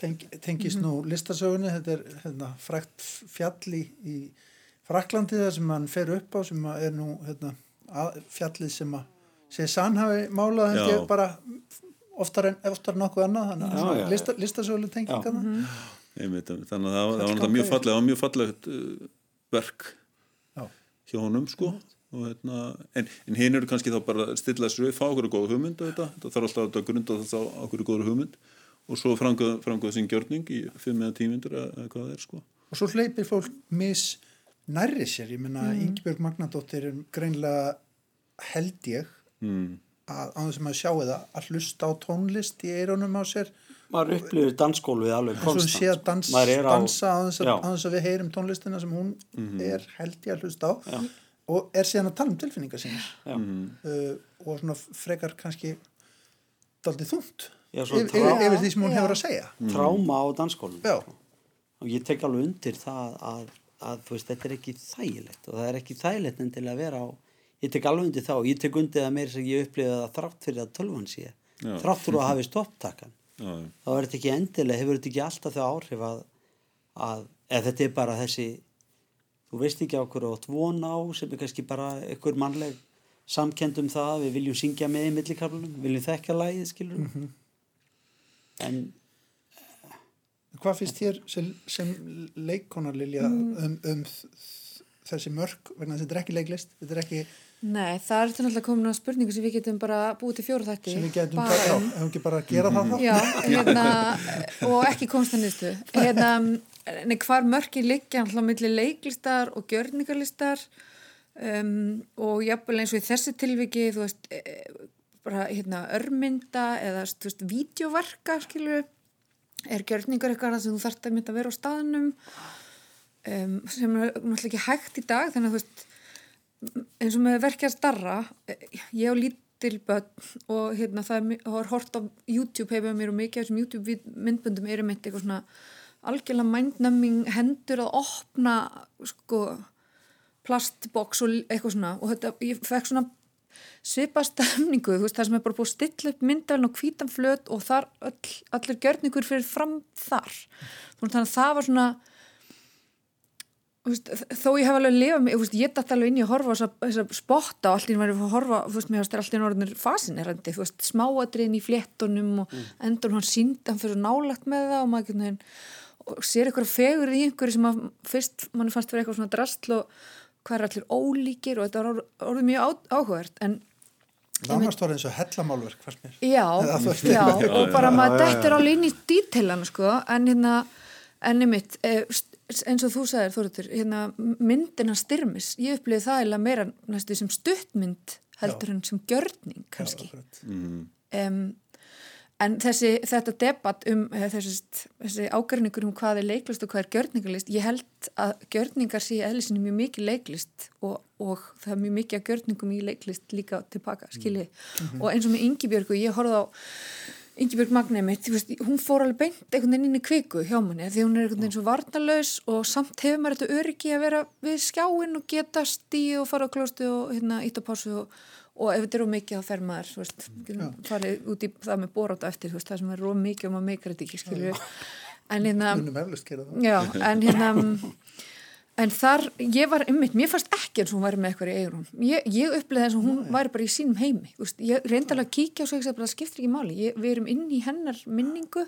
Speaker 1: Teng, tengist nú listasögunni þetta er hérna, frækt fjall í, Fraklandi þar sem hann fer upp á sem er nú hérna, fjallið sem að sé sannhafi málað bara oftar en, oftar en nokkuð annað þannig að
Speaker 3: já.
Speaker 1: lista, tenging
Speaker 3: Já.
Speaker 1: þarna.
Speaker 2: Einmitt, þannig að það, var- það var mjög það var mjög fallegt uh, verk
Speaker 1: Já.
Speaker 2: hjá honum sko og, hérna, en, en hinn eru kannski þá bara að stilla þessu upp, fá okkur góða hugmynd þetta, þetta þarf alltaf að grunda þetta á okkur góða hugmynd og svo framgöða framgöða sín gjörning í fimm eða tímyndur eða eða hvað það er sko
Speaker 1: og svo hleypir fólk mis nærri sér, ég menna mm. Ingibjörg Magnadóttir er greinlega held ég
Speaker 2: mm.
Speaker 1: Að á þessum að sjáu það að hlusta á tónlist í eironum á sér
Speaker 3: Maður upplifir dansskólfið alveg konstant.
Speaker 1: dans,
Speaker 3: Maður er á-
Speaker 1: dansa á þess, að,
Speaker 3: Já.
Speaker 1: þess að við heyrum tónlistina sem hún er held ég að hlusta á og er síðan að tala um tilfinningar sínar
Speaker 3: Já.
Speaker 1: uh, og svona frekar kannski daldið þungt
Speaker 3: Já,
Speaker 1: yfir, yfir, því sem hún
Speaker 4: Já.
Speaker 1: hefur að segja
Speaker 3: tráma á dansskólum.
Speaker 1: Já,
Speaker 3: Og ég tek alveg undir það að, að þú veist, þetta er ekki þægilegt og það er ekki þægilegt en til að vera á ég tek alveg undir þá, ég tek undir það meira sem ég upplifið að þrátt fyrir að tölvan sé
Speaker 2: Já.
Speaker 3: þrátt fyrir að hafi stopptakan þá er þetta ekki endilega, hefur þetta ekki alltaf þau áhrif að, að eða þetta er bara þessi þú veist ekki á hverju átt von á sem er kannski bara einhver mannleg samkend um það, við viljum syngja með í millikarlunum, viljum þekka lagið skilur en
Speaker 1: Hvað finnst þér sem, sem leikonar Lilja um, um þ- þessi mörk, vegna þess að þetta er ekki leiklist, þetta er ekki
Speaker 4: Nei, það er þetta náttúrulega komin á spurningu sem við getum bara búið til fjóru þætti.
Speaker 1: sem við getum
Speaker 4: bara
Speaker 1: já,
Speaker 4: um.
Speaker 1: hefum ekki bara að gera það þá?
Speaker 4: Já, hérna, og ekki nýstu. Hérna, nei, hvar mörki liggja alltaf milli leiklistar og gjörningarlistar um, og jafnvel eins og í þessi tilviki, þú veist, e, bara hérna örmynda eða, þú veist, vídeoverka, skilur er gjörningar eitthvað sem þú þarft að mynda að vera á staðnum um, sem er náttúrulega ekki hægt í dag, þannig að þú veist, eins og með verkja starra ég á lítil börn og hérna það er, hort á YouTube hefur mér og mikið af þessum YouTube myndböndum eru mitt eitthvað svona algjörlega mindnumbing hendur að opna sko plastbox og eitthvað svona. Og þetta, ég fekk svona svipa stemningu, þú veist, það sem er bara búið stilla upp myndalinn og hvítan flöt og þar öll, allir gjörningur fyrir fram þar. Þannig að það var svona veist, þó ég hef alveg lifað mig, þú veist, ég dætt alveg inn í að horfa á þessa, þessa spotta og allt í að horfa, þú veist, mér varst allt í orðinir fasinerandi, þú veist, smáadriðin í fléttunum og endur hann sínd, hann fyrir svo nálagt með það og maður ekki neginn, og sér eitthvað fegur í einhverju sem að fyrst mann fannst vera eitthvað svona drastl og hvað er allir ólíkir og þetta var orð- orðið mjög á- áhugavert, en
Speaker 1: Nánast var eins og hellamálverk, fannst mér.
Speaker 4: Já, já, og bara
Speaker 3: já,
Speaker 4: maður
Speaker 3: já, já.
Speaker 4: dettur alveg inn í dítilana sko, en hérna en einmitt, eh, eins og þú sagðir Þóruður, hérna myndina styrmis, ég upplifði það eða meira næstu sem stuttmynd heldur en sem gjörning kannski.
Speaker 1: Já, akkurat.
Speaker 4: um, en þessi, þetta debatt um þessi, þessi ágærningur um hvað er leiklist og hvað er gjörningarlist ég held að gjörningar sé eðlisinu mjög mikið leiklist og, og það er mjög mikið að gjörningum í leiklist líka tilbaka, skilji og eins og með Ingibjörgu, ég horfði á Ingibjörg Magnei mitt, veist, hún fór alveg beint einhvern veginn inn í kviku hjá manni því hún er einhvern veginn svo varnalaus og samt hefur maður þetta öryggi að vera við skjáin og geta stíð og fara á klóstu og hérna ítt á pásu og, og ef þetta er of mikið þá fer maður, veist, farið út í það með boráta eftir, veist, það sem er of mikið og maður meikar þetta ekki, skilju en hérna, en hérna en þar, ég var ymmit, mér fannst ekki eins og hún væri með eitthvað í eigrun ég, ég uppleði eins og hún væri bara í sínum heimi. Úst, ég reyndalega að kíkja og segja að það skiptir ekki máli, ég, við erum inn í hennar minningu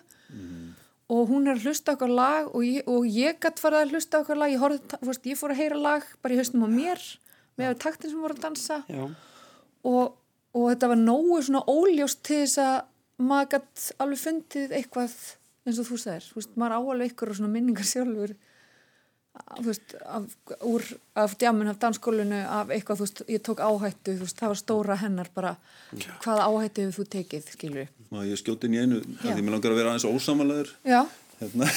Speaker 4: og hún er að hlusta okkar lag og ég, ég gætt farið að hlusta okkar lag. Ég, horfði, veist, ég fór að heyra lag bara í haustum á mér með taktin sem voru að dansa. Og, og þetta var nógu svona óljóst til þess að maður gætt alveg fundið eitthvað eins og þú segir, þú veist, maður áalveg ykkur og svona minningar sjálfur. að, veist, af, úr, af djamun af danskólinu, af eitthvað, þú veist, ég tók áhættu, þú veist, það var stóra hennar bara, hvaða áhættu hefur þú tekið, skilur við?
Speaker 2: Má ég skjóti inn í einu,
Speaker 4: Já.
Speaker 2: af því mér langar að vera aðeins ósamanlegur
Speaker 4: Já,
Speaker 2: hérna,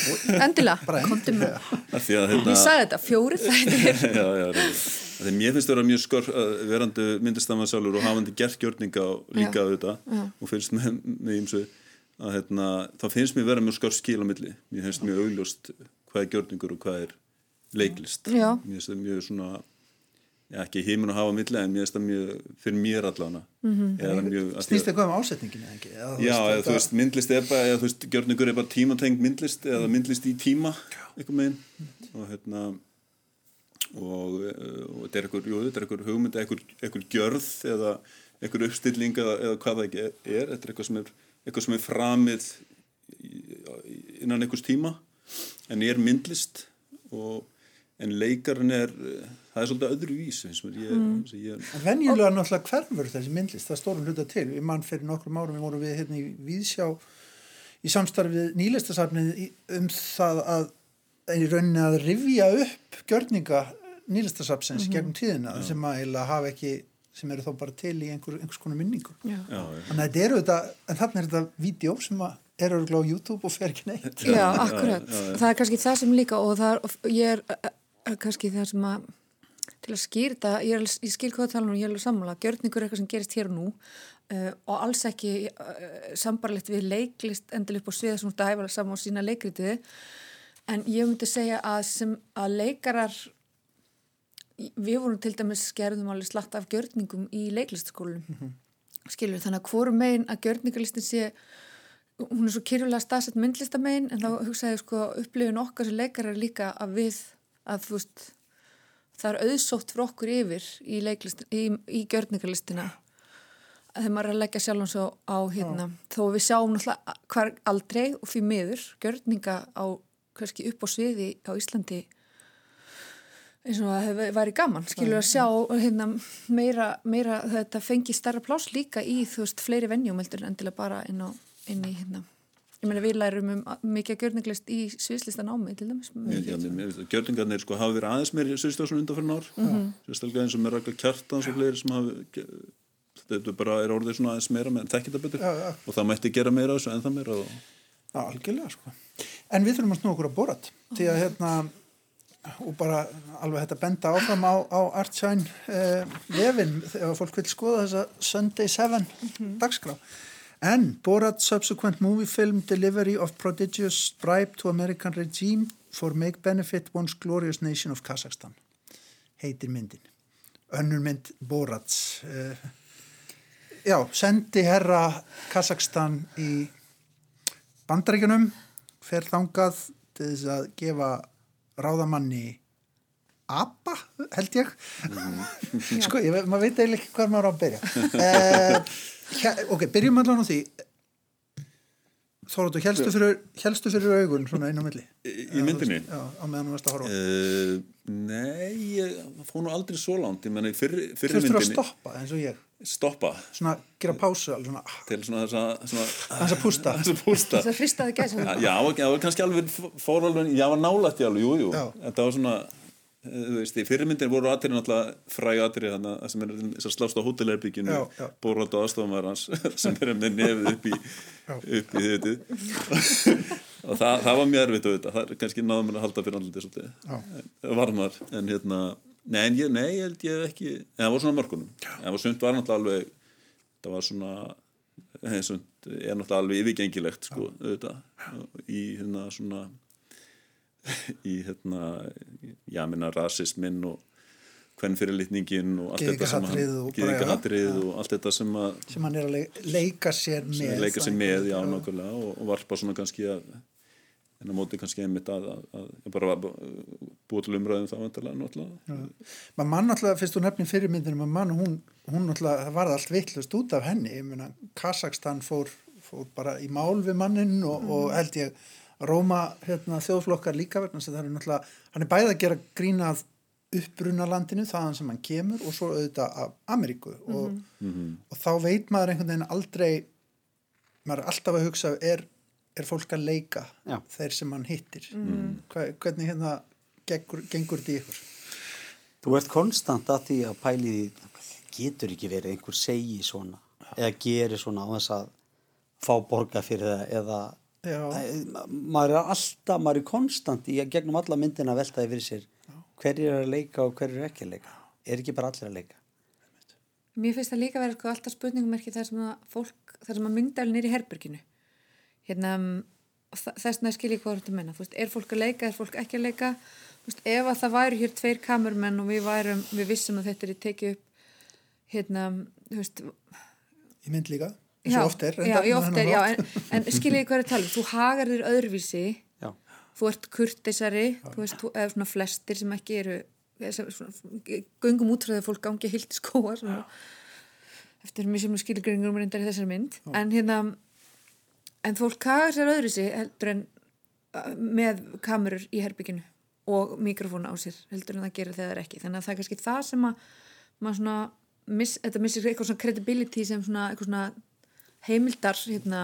Speaker 4: endilega, komdu með.
Speaker 2: af því að hérna,
Speaker 4: Ég sagði þetta, fjóri þættir.
Speaker 2: Já, já, reyður. Af því að mér finnst vera mjög skor uh, verandi myndistamað sjálfur og hafandi gert gjörninga og líka
Speaker 4: Já.
Speaker 2: auðvitað og finnst með, með ímsu að hérna, þá finnst mér vera mjög skor skil á milli. Mér finnst mjög augljóst hvað er gjörningur og hvað er leiklist
Speaker 4: Já.
Speaker 2: mér finnst það mjög svona já, ekki heimin að hafa milli en mér finnst það mjög fyrir mér allavega mm. -hmm.
Speaker 1: Snýst
Speaker 2: að-
Speaker 1: eitthvað um ásetningin eða ekki? Eða, þú
Speaker 2: Já, eða þú
Speaker 1: þetta-
Speaker 2: veist, myndlist er bara, eða þú veist, gjörningur er bara tímatengt myndlist eða myndlist í tíma, eitthvað meginn og hérna og, eh, og þetta er er eitthvað hugmynd, eitthvað, eitthvað gjörð eða eitthvað uppstilling eða, eða hvað það ekki er, þetta er eitthvað sem er eitthvað sem er framið innan einhvers tíma en er myndlist og en leikarinn er, eh, það er svolítið öðru vís eins og ég, mm. ég
Speaker 1: En venjulega náttúrulega hverfur þessi myndlist, það stórum hluta til. Við mann fyrir nokkrum árum, við vorum við hérna í Víðsjá í samstarfið nýlistasafnið um það að í rauninni að rifja upp gjörninga nýlistasafnsins gegnum tíðina sem að eiginlega hafa ekki, sem eru þó bara til í einhver, einhvers konar minningu.
Speaker 4: Já.
Speaker 2: já, já.
Speaker 1: Þannig að þetta eru þetta, en þarna er þetta vídeo sem að er örgulega á YouTube og fer ekki neitt.
Speaker 4: Já, akkurat. Það er kannski það sem líka og það er, ég er kannski það sem að til að skýra þetta, ég, ég skil hvað tala um og ég er alveg sammála, gjörningur er eitthvað sem gerist hér og nú uh, og alls ekki uh, sambarlegt við leiklist endil upp á sviða sem þú ert að hæfa saman á sína leikritiði en ég myndi segja að sem að leikarar við vorum til dæmis skerðum alveg slatt af gjörningum í leiklistskólum skilur þannig að hvorum megin að gjörningalistin sé hún er svo kyrjulega staðsett myndlistamein en þá hugsaði sko upplifun okkar sem leikar er líka að við að þú veist það er auðsótt fyrir okkur yfir í, í, í gjörningalistina þegar maður er að leggja sjálf hans á hérna, þó við sjáum náttúrulega hver aldrei og fyrir miður gjörninga á kannski upp á sviði á Íslandi eins og það væri gaman skilur að sjá hérna, meira, meira þetta fengi starra plás líka í þú veist fleiri vennjum heldur en endilega bara inn, á, inn í hérna ég meina við lærum um mikið gjörninglist í sviðslistan ámi til dæmis
Speaker 2: Gjörningarnir sko hafa verið aðeins meir í sviðslistan undan fyrir nár mm -hmm. sérstaklega eins og með rækka kjartans og fleiri sem hafa þetta bara er orðið svona aðeins meira með þekkita betur já, já. og það mætti gera meira þessu en það meira og...
Speaker 1: Já, algjörlega sko En við þurfum að snú okkur að borat því að hérna og bara alveg þetta benda áfram á, á Artshine eh, vefin þegar fólk vil skoða þessa Sunday 7 mm -hmm. dagskrá en Borat subsequent movie film delivery of prodigious bribe to American regime for make benefit once glorious nation of Kazakhstan heitir myndin. Önnur mynd Borats. Eh, já, sendi herra Kazakhstan í bandaríkunum fer þangað til þess að gefa ráðamanni ABBA held ég. Mm. sko, ég, maður veit eiginlega ekki hvað maður á að byrja. Uh, ok, byrjum allan á því. Þóróttu, helstu fyrir, helstu fyrir augun svona inn á milli?
Speaker 2: Í, í myndinni?
Speaker 1: Já, á meðan þú veist að horfa
Speaker 2: uh, Nei, ég fóð nú aldrei svo langt. Ég menna fyrir, fyrir
Speaker 1: myndinni Þú þurftur að stoppa eins og ég?
Speaker 2: Stoppa?
Speaker 1: Svona gera pásu alveg svona
Speaker 2: Til svona þess
Speaker 1: að að pústa.
Speaker 2: Þess
Speaker 4: að fristaði gæsa
Speaker 2: Já, það var kannski alveg fóralveg Já, var nálætti alveg, jújú jú. Þetta var svona þú veist, í fyrirmyndin voru aðrið náttúrulega fræg aðrið þannig að sem er þess að slást á hótelherbygginu Bórald og aðstofamæður hans sem er með nefið upp í upp í þetta og það, það var mjög erfitt auðvitað það er kannski náðum að halda fyrir andliti svolítið. Varmar en hérna nei, en ég, nei, ég held ég ekki en það var svona mörgunum en það var sund var náttúrulega alveg það var svona sund, er náttúrulega alveg yfirgengilegt sko, auðvitað. Í hérna svona í hérna, já minna rasismin og hvern fyrirlitningin og allt þetta sem hann geðikahatrið og allt þetta sem að
Speaker 1: sem hann er að leika sér með
Speaker 2: leika sér með, já, og, og varpa svona kannski að en á móti kannski einmitt að, að, að bara búið til umræðum þá vantarlega náttúrulega.
Speaker 1: Maður mann náttúrulega, fyrst þú nefnir fyrirmyndinu maður mann, hún, hún náttúrulega varði allt vittlust út af henni, ég meina Kazakstan fór, fór bara í mál við mannin og, mm. og held ég Róma hérna, þjóðflokkar líka vegna það er náttúrulega, hann er bæðið að gera grínað uppbrunalandinu þaðan sem hann kemur og svo auðvitað af Ameríku og, mm -hmm. og þá veit maður einhvern veginn aldrei maður er alltaf að hugsa er, er fólk að leika Já. þeir sem hann hittir mm. Hva, hvernig hérna gengur, gengur þetta í ykkur?
Speaker 3: Þú ert konstant að því að pæli getur ekki verið einhver segi svona eða gerir svona á þess að fá borga fyrir það eða maður er alltaf, maður er konstant í að gegnum alla myndina veltaði fyrir sér hver er að leika og hver er ekki að leika. Er ekki bara allir að leika?
Speaker 4: Mér finnst það líka að vera sko alltaf spurningumerki þar sem að fólk, þar sem að myndalinn er í herberginu. Hérna þess að skilja hvað þetta menna veist, er fólk að leika, er fólk ekki að leika? Veist, ef að það væri hér tveir kamermenn og við værum, við vissum að þetta er tekið upp hérna, þú veist
Speaker 1: Í mynd líka eins og oft er,
Speaker 4: já, oft er já, en, en skiljiði hvað er að tala um? þú hagar þér öðruvísi. Já. þú ert kurtisari þú veist, þú, eða svona flestir sem ekki eru gungum út frá því að fólk gangi hilt í skóa svona, eftir mjög sem skilgringum reyndar í þessari mynd. En hérna en fólk hagar sér öðruvísi heldur en með kamerur í herbygginu og mikrofónu á sér heldur en það gerir þegar ekki. Þannig að það er kannski það sem að maður svona miss, þetta missir eitthvað svona credibility sem svona eitthvað svona heimildar hérna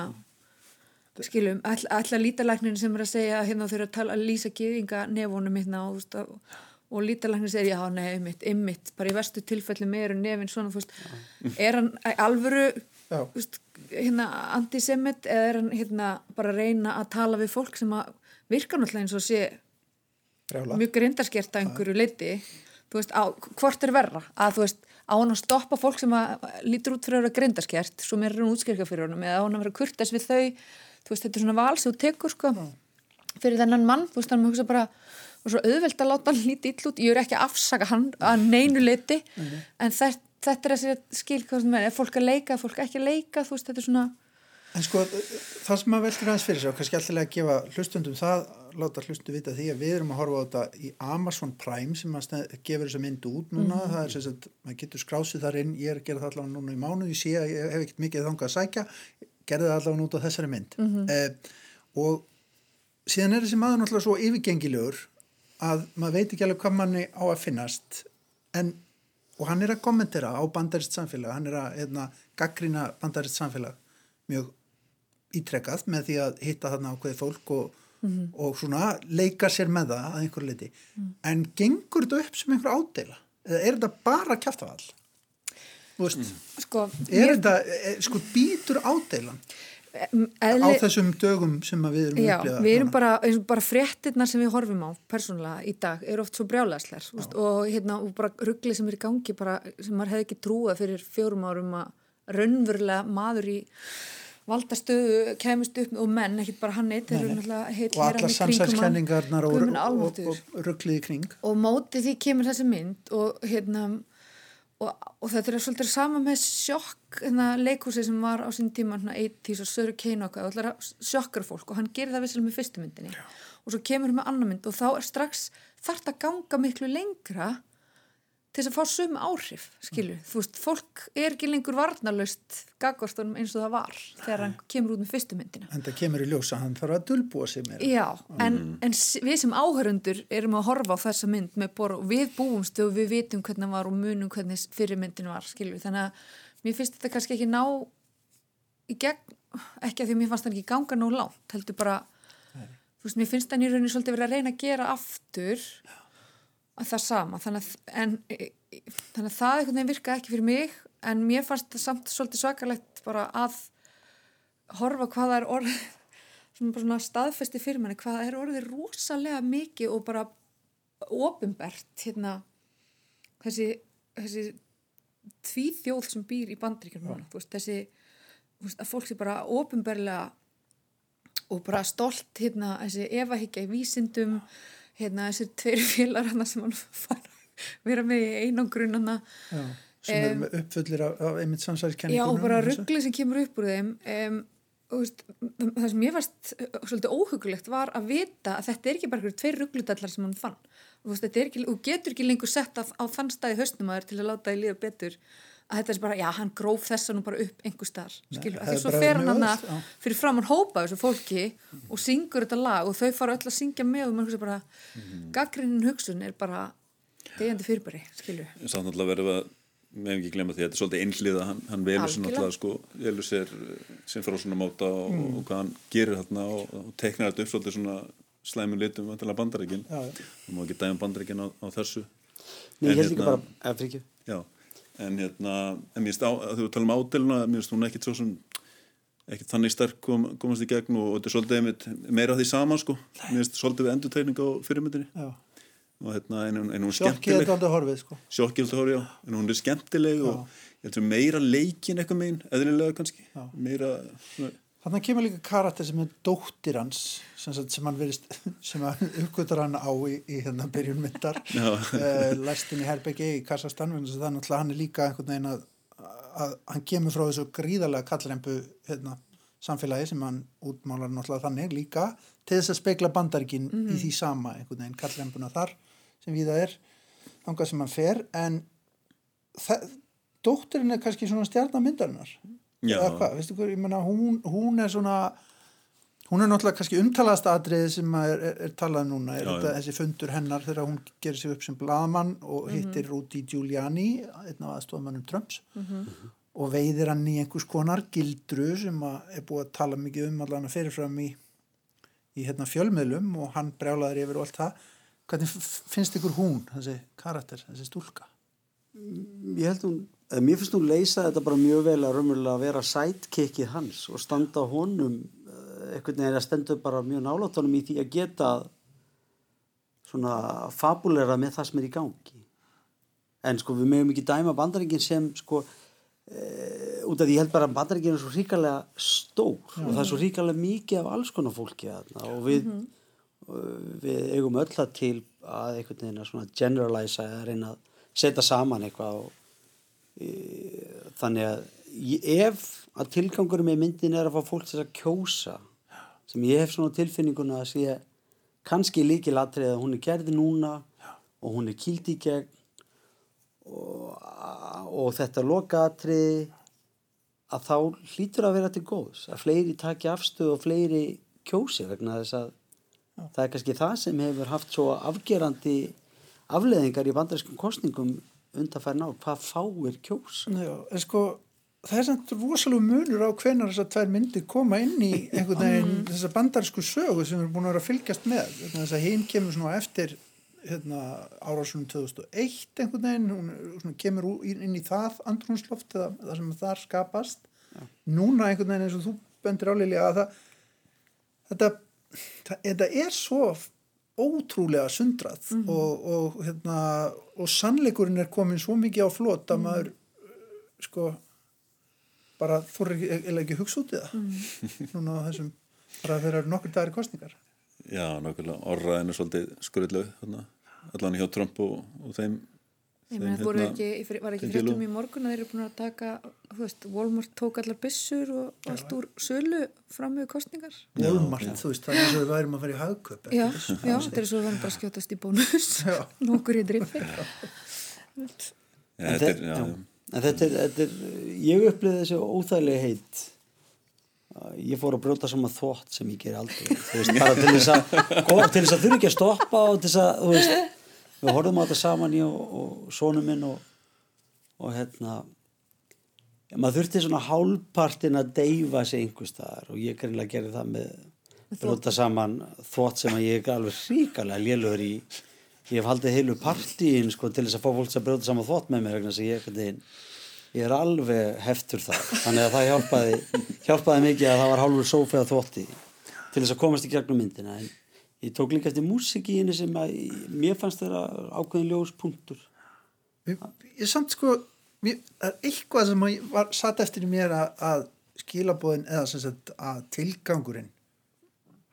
Speaker 4: skilum, all, allar lítalæknir sem er að segja hérna þau eru að tala að lýsa geðinga nefónum hérna og, og, og lítalæknir segir já, nei, ymmit, ymmit bara í verstu tilfelli með eru nefin svona, þú veist, er hann alvöru veist, hérna antisemit eða er hann hérna bara að reyna að tala við fólk sem að virka náttúrulega eins og sé Brjála. mjög grindarskert að einhverju leiti þú veist, á, hvort er verra að þú veist á hann að stoppa fólk sem að lítur út fyrir að grindaskjert svo mér er hann útskjörka fyrir honum eða á hann að vera kurtas við þau. Þú veist þetta er svona val sem þú tekur sko fyrir þennan mann þú veist að maður hugsa bara og svo auðvelt að láta hann lítið ill út. Ég er ekki að afsaka hann að neinu liti en þetta, þetta er að segja skil hvað sem er, er fólk að leika, er fólk ekki að leika þú veist, þetta er svona
Speaker 1: En sko, það sem maður veldur aðeins fyrir sér og kannski alltaf að gefa hlustundum það, láta hlustundu vita því að við erum að horfa á þetta í Amazon Prime sem gefur þessa mynd út núna, það er sem sagt, maður getur skrásið þar inn, ég er að gera það allavega núna í mánu, ég sé að ég hef ekkert mikið þangað að sækja, gerði það allavega út á þessari mynd. Eh, og síðan er þessi maður náttúrulega svo yfirgengilegur að maður veit ekki alveg hvað manni á að finnast, en, og hann er að kommentera á bandarist samfélag, hann er að hérna, gaggrina bandarist samfélag mjög ítrekkað með því að hitta þarna ákveði fólk og, og svona leika sér með það að einhverju leiti en gengur þetta upp sem einhver ádela eða er þetta bara þú veist
Speaker 4: sko,
Speaker 1: er þetta, er, sko býtur ádeilan? Á
Speaker 4: eðli,
Speaker 1: þessum dögum sem við erum
Speaker 4: Já, við erum bara, bara fréttirnar sem við horfum á persónulega í dag eru oft svo brjálæslar og hérna og bara ruggli sem er í gangi bara sem maður hefði ekki trúað fyrir fjórum árum að raunverulega maður í valdastöðu kemist upp og menn, ekki bara hann eitt
Speaker 1: og allar samsælskenningarnar og, og, og, og rugglið í kring.
Speaker 4: Og mótið því kemur þessi mynd og hérna og, og þetta er svolítið sama með sjokk hérna, leikhúsi sem var á sín tíma hérna, 80s og Söru allar sjokkar fólk og hann gerir það vissilega með fyrstu myndinni. Já. og svo kemur hann með annar mynd og þá er strax þarf að ganga miklu lengra til þess að fá sömu áhrif, skilju. Þú veist, fólk er ekki lengur varnalöst gagvarstunum eins og það var þegar hann kemur út með fyrstu myndina.
Speaker 1: en það kemur í ljósa, hann þarf að dulbúa sig meira.
Speaker 4: Já, en, en s- við sem áhörundur erum að horfa á þessa mynd með bor og við búumst og við vitum hvernig hann var og munum hvernig fyrir myndin var, skilju. Þannig að mér finnst þetta kannski ekki ná í gegn, ekki að því að mér fannst hann ekki ganga nóg langt, heldur bara, þú veist, mér finnst hann í rauninni svolítið verið að reyna að gera aftur að það sama, þannig að, en, e, e, þannig að það einhvern veginn virkaði ekki fyrir mig, en mér fannst það samt svolítið svakalegt bara að horfa hvað það er orðið svona bara svona staðfesti fyrir manni hvað það er orðið rosalega mikið og bara ofinbert hérna þessi, þessi tvíþjóð sem býr í þú veist, þessi veist, að fólk sé bara ofinberlega og bara stolt hérna, þessi efahyggja í vísindum hérna, þessi tveir félar sem hann fara vera með í einangrun hana
Speaker 1: Já, sem
Speaker 4: Em,
Speaker 1: eru með uppfullir af, af einmitt samsælskenningunum
Speaker 4: Já, og bara ruggli sem kemur upp úr þeim um, og veist, það sem ég varst svolítið óhugulegt var að vita að þetta er ekki bara tveir ruggludallar sem hann fann. Og veist, er ekki, og getur ekki lengur sett á, þann staði haustum að þér til að láta því líða betur að þetta er bara, já, hann gróf þessa nú bara upp einhver starf, skilur,
Speaker 1: það
Speaker 4: því
Speaker 1: er
Speaker 4: svo fer hann hann
Speaker 1: já.
Speaker 4: fyrir fram hann hópa þessu fólki og syngur þetta lag og þau fara öll að syngja með og maður hugsa bara,
Speaker 1: Mhm.
Speaker 4: gaggrinin hugsun er bara degjandi fyrirbæri, skilur.
Speaker 2: Samt náttúrulega verðum við að með ekki glemma því að þetta er svolítið einhliða hann, hann velur sér náttúrulega sko velur sér uh, sem frá svona máta og,
Speaker 1: Mm.
Speaker 2: og hvað hann gerir þarna og, og teknar þetta upp svolítið svona slæmu litum vantilega bandaríkin. Og má ekki dæma bandaríkin á, á þessu.
Speaker 3: Nei, ég
Speaker 2: En
Speaker 3: held ekki
Speaker 2: hérna-
Speaker 3: bara, eða fyrir ekki
Speaker 2: Já, en hérna en mér finnst að þú tala um ádeluna mér finnst hún ekkit svo sem ekkit þannig sterk kom, komast í gegn og, og þetta er svolítið einmitt, meira því sama sko. Mér finnst svolítið við endurtegning á fyrirmyndinni.
Speaker 1: Já.
Speaker 2: og hérna, en, hún- en hún er skemmtileg.
Speaker 1: horfið sko.
Speaker 2: horfið en hún er skemmtileg og held sem meira leikin eitthvað megin, eðlilega kannski.
Speaker 1: Já.
Speaker 2: meira, svona,
Speaker 1: Þannig kemur líka karakter sem er dóttir hans sem, sem hann verist sem hann uppgötar hann á í, í hérna byrjun myndar
Speaker 2: Já.
Speaker 1: uh, læstin í Herbeggi í Kassastan þannig að hann er líka einhvern veginn að, að hann kemur frá þessu gríðarlega kallrempu hérna, samfélagi sem hann útmálar náttúrulega þannig líka til þess að speikla bandaríkin í því sama einhvern veginn kallrempuna þar sem við það er þangað sem hann fer en dóttirinn er kannski svona stjarnamyndarinnar. Eða hvað, veistu hvað, ég menna hún, hún er svona hún er náttúrulega kannski umtalaðast atriði sem að er, er, er talað núna. Er
Speaker 2: Já,
Speaker 1: þetta,
Speaker 2: já.
Speaker 1: þessi fundur hennar þegar hún gerir sig upp sem blaðamann og hittir Rudy Giuliani einn af aðstofamannum Trumps og veiðir hann í einhvers konar gildru sem að er búið að tala mikið um allan að fyrirfram í, í hérna, fjölmiðlum og hann brjálaður yfir og allt það. Hvernig finnst ykkur hún, þessi karakter, þessi stúlka?
Speaker 3: Ég held hún, mér finnst hún leysa þetta bara mjög vel að raunverulega vera sidekickið hans og standa honum eh, einhvern veginn að stenda bara mjög nálátt honum í því að geta svona fabulera með það sem er í gangi. En sko við mögum ekki dæma bandaringin sem sko e, út af því ég held bara að bandaringin er svo ríkalega stór og það er svo ríkalega mikið af alls konar fólki þarna og við við eigum öll að til að einhvern veginn að svona generalisa eða reyna að setja saman eitthvað og þannig að ef að tilgangurum í myndin er að fá fólk til að kjósa sem ég hef svona tilfinninguna að sé kannski líki latrið að hún er gerði núna og hún er kýld í gegn og, og þetta lokaatrið að þá hlýtur að vera til góðs að fleiri taki afstöð og fleiri kjósi vegna þess að það er kannski það sem hefur haft svo afgerandi afleðingar í bandarískum kostningum undanfærin á hvað fáir kjós?
Speaker 1: Já, en sko, það er samt rosalega munur á hvenar þessar tvær myndir koma inn í einhvern veginn þessa bandarísku sögu sem erum búin að vera að fylgjast með. Þess að hinn kemur svona eftir hérna, árásunum 2001 einhvern veginn, hún er- svona, kemur inn í það andrúnsloft eða það sem þar skapast. Núna einhvern veginn eins og þú bendir áliðlega að það þetta, það, þetta er svo ótrúlega sundrað og, og, hérna, og sannleikurinn er komin svo mikið á flot að maður sko bara þú er ekki, eða ekki hugsa út í það. Núna á þessum bara þegar eru nokkur dagir kostningar
Speaker 2: Já, nákvæmlega, orraðin er svolítið skurðlau allan hjá Trump og, og þeim
Speaker 4: Ég meina, voru
Speaker 2: hérna,
Speaker 4: ekki, var ekki fréttum í morgun að þeir eru búin að taka, þú veist, Walmart tók allar byssur og allt úr sölu fram með kostningar.
Speaker 1: Walmart, þú veist, það er eins og við værum að fara í hagköp
Speaker 4: Já, já, þetta er svo verður bara að skjótast í bónus, nokkur í driffi.
Speaker 2: Já, já.
Speaker 3: En þetta er, þetta er, ég upplýði þessi óþægilega heit. Ég fór að brjóta saman þvott sem ég ger aldrei. Þú veist, bara til þess að, til þess að þurfi ekki að stoppa og til þess að, þú veist, við horfum á þetta saman ég og, og sonu minn og, og hérna, ja, maður þurfti svona hálfpartin að deyfa sig einhver staðar og ég greinlega gerði það með brjóta saman þvott sem að ég er alveg ríkalega lélögur í. Ég hef haldið heilu partíin sko til þess að fá fólk sem brjóta saman þvott með mér vegna að ég einhvern veginn ég er alveg heftur það þannig að það hjálpaði, hjálpaði mikið að það var hálfur sófi að þvotti til þess að komast í gegnum myndina. En ég tók líka eftir músik í henni sem að mér fannst þeirra ákveðin ljóspunktur
Speaker 1: Ég, ég samt sko, mér, það er eitthvað sem að var, satt eftir mér að, að skilabóðin eða sem sagt að tilgangurinn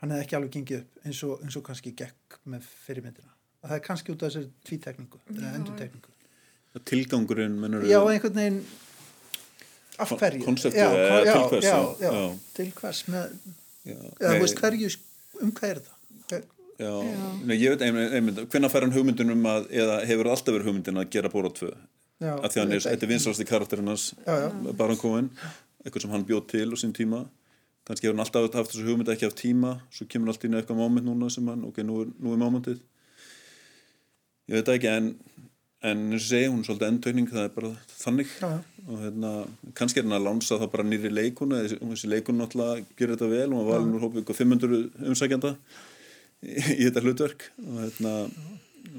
Speaker 1: hann hefði ekki alveg gengið upp eins og, eins og kannski gekk með fyrirmyndina. Að það er kannski út af þessari tvítekningu eða endurtekningu.
Speaker 2: tilgangurinn mennur
Speaker 1: Já, einhvern veginn af hverju.
Speaker 2: konseptið
Speaker 1: Já,
Speaker 2: eða
Speaker 1: já,
Speaker 2: til hvers,
Speaker 1: Já,
Speaker 2: já,
Speaker 1: já, til hvers með,
Speaker 2: já,
Speaker 1: eða
Speaker 2: nei,
Speaker 1: þú veist hverju, um hvað er það?
Speaker 2: Já,
Speaker 4: Já.
Speaker 2: Nei, ég veit einmitt, einmitt hvenær fær hann hugmyndin um að eða hefur alltaf verið hugmyndin að gera Bóra 2
Speaker 1: já,
Speaker 2: að því hann er, þetta er vinsalasti karakterinn hans
Speaker 1: já.
Speaker 2: Baron Cohen eitthvað sem hann bjóð til á sín tíma. Kannski hefur hann alltaf haft þessu hugmynd ekki haft tíma svo kemur allt inn í eitthvað moment núna sem hann ok, nú er, nú er momentið. Ég veit það ekki en en eins og segi, hún er svolítið endtökning það er bara þannig.
Speaker 1: Já, já.
Speaker 2: og hérna, kannski er hann að lánsa það bara nýri leikuna þessi, þessi leikun náttúrulega gerir þetta vel og hann var alveg hópið ykkur 500 umsækjanda í, þetta hlutverk og hérna,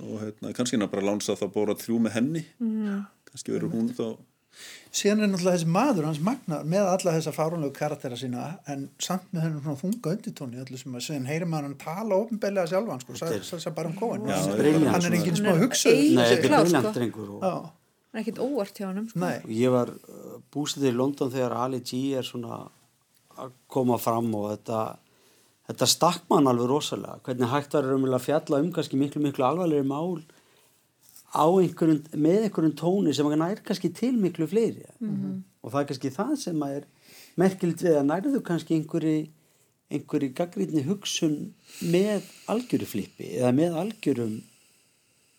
Speaker 2: og hérna kannski hann bara að lánsa það bóra þrjú með henni mm. kannski verður hún þá
Speaker 1: síðan er náttúrulega þessi maður hans magnar með alla þessa fárunlegu karaktera sína en samt með þennan svona þunga undirtóni öllu sem að síðan heyrir maður hann tala ofnbellega sjálfan sko, þess að bara um kóin
Speaker 2: Já,
Speaker 1: hann er enginn smá
Speaker 4: ein-
Speaker 3: Nei, þetta er briljant
Speaker 4: sko.
Speaker 3: drengur og,
Speaker 1: Já,
Speaker 4: Það er ekkit óvart hjá hann, sko.
Speaker 3: ég var uh, bústið í London þegar Ali G er svona að koma fram og þetta þetta stakk mann alveg rosalega. Hvernig hægt var raunverulega að fjalla um kannski miklu miklu alvarlegri mál á einhverjum, með einhverjum tóni sem að nær kannski til miklu fleiri. Og það er kannski það sem að er merkilegt við að nærðu kannski einhverju einhverju gaggrínni hugsun með algjöru flippi eða með algjörum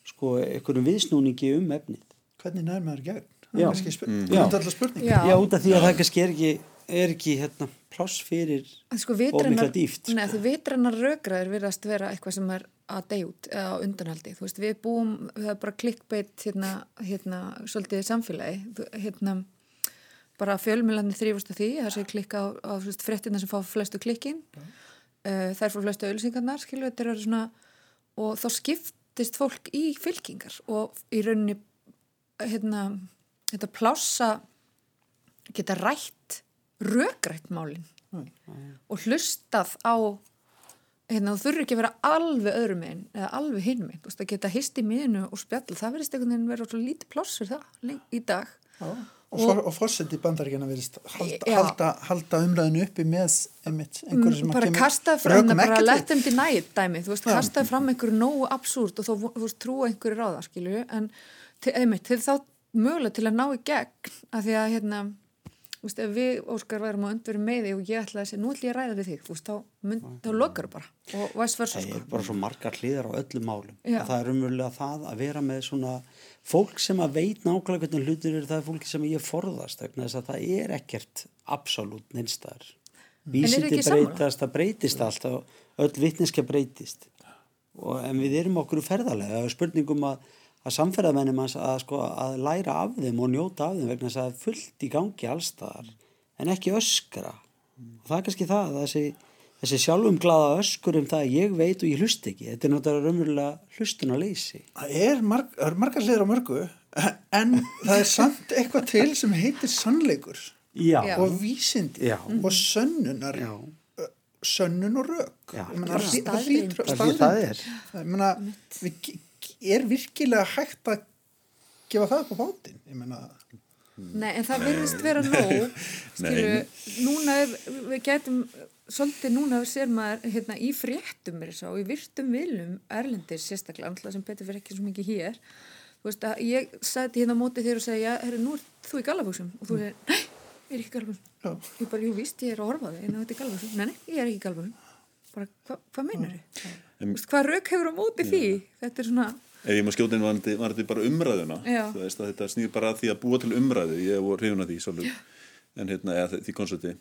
Speaker 3: sko einhverjum viðsnúningi um efnið.
Speaker 1: Hvernig nær maður gegn?
Speaker 3: Já.
Speaker 1: það er kannski
Speaker 3: Já.
Speaker 1: grundvallar spurning.
Speaker 4: Já.
Speaker 3: Já, út af því að það kannski er ekki, er ekki hérna, pláss fyrir
Speaker 4: sko
Speaker 3: Og mikla dýpt, sko.
Speaker 4: nei, því vitrannar rökraðir virðast vera eitthvað sem er að deyja út eða á undanhaldi, þú veist, við búum við erum bara klikkbeitt hérna, hérna svolítið samfélagi. Hérna, bara fjölmjölarnir þrýfust af því, það sé klikka á, á fréttina sem fá flestu klikkin. Uh, þær fór flestu auðlýsingarnar skilur, þetta er svona og þá skiptist fólk í fylkingar og í rauninni hérna, þetta plássa geta rætt rökrætt málin. Og hlustað á hérna, þú þurfur ekki að vera alveg öðrum meginn eða alveg hinn meginn, þú veist að geta hist í miðinu og spjall, það verðist einhvern veginn vera svo lítið pláss fyrir það í dag.
Speaker 1: Já. og, og, og fórsett í bandaríkjana verðist halda, halda, halda umræðinu uppi með einmitt, einhverju sem að
Speaker 4: Mm, bara
Speaker 1: kemur rökum
Speaker 4: bara
Speaker 1: ekkert
Speaker 4: let
Speaker 1: við.
Speaker 4: them deny it dæmi, þú veist,
Speaker 1: Já.
Speaker 4: kastaði fram einhverju nógu absúrt og þá, þú veist, trúa einhverju ráða, skilju, en til, einmitt, til þá mögulega til að ná í gegn, að því að, hérna, þú veist, ef við, Óskar, værum á öndveru með þig og ég ætlaði að segja, nú ætla ég að ræða við þig, veist, þá, mynd, þá lokar bara og væs versa,
Speaker 3: Það
Speaker 4: sko.
Speaker 3: er bara svo margar hliðar á öllum málum. Það er umverulega það að vera með svona fólk sem að veit nákvæmlega hvernig hlutir eru, það er fólki sem ég forðast þess að það er ekkert absolutt
Speaker 4: þið
Speaker 3: Vísindi breytast, það breytist allt öll vitniska breytist. Og, en við erum okkur ferðarlega, það er spurningum að, að samferðamennum að, að, sko, að læra af þeim og njóta af þeim vegna þess að það er fullt í gangi allstaðar en ekki öskra. Og það er kannski það, að þessi, þessi sjálfum glaða öskur um það að ég veit og ég hlust ekki. Þetta er náttúrulega raunverulega hlustun að leysi.
Speaker 1: Það er, marg, það er margar hliður á mörgu en það er samt eitthvað til sem heitir sannleikur
Speaker 3: Já.
Speaker 1: Og vísindi
Speaker 3: Já.
Speaker 1: og sönnunar
Speaker 3: Já.
Speaker 1: sönnun og rök
Speaker 3: Já,
Speaker 1: Ég meina,
Speaker 3: já.
Speaker 1: það það
Speaker 3: Það er það er.
Speaker 1: Ég meina, við, er virkilega hægt að gefa það upp á bátinn ég meina,
Speaker 4: Nei, en það virðist vera nóg, skilju, núna er, við getum, svolítið núna sér maður hérna í fréttum er þess að og í virtum vilum erlendir sérstaklega, alltaf sem betur fyrir ekki svo mikið hér, þú veist að ég sæti hérna á móti þér og segja, herri, nú er þú í galabúsum og þú segir, nei, ég er ekki í galabúsum.
Speaker 1: Já.
Speaker 4: Ég bara, jú, víst, ég er að horfa þig, en þetta er galabúsum. Nei, nei, ég er ekki í galabúsum. Bara, hva, hvað meinar þið?
Speaker 2: En-
Speaker 4: Hvað rauk hefur á móti því? Þetta er svona,
Speaker 2: ef ég maður skjóta inn varandi, varandi bara umræðuna veist þetta snýr bara að því að búa til umræðu. Ég voru hrifun að því svolítið en hérna, eða því koncerti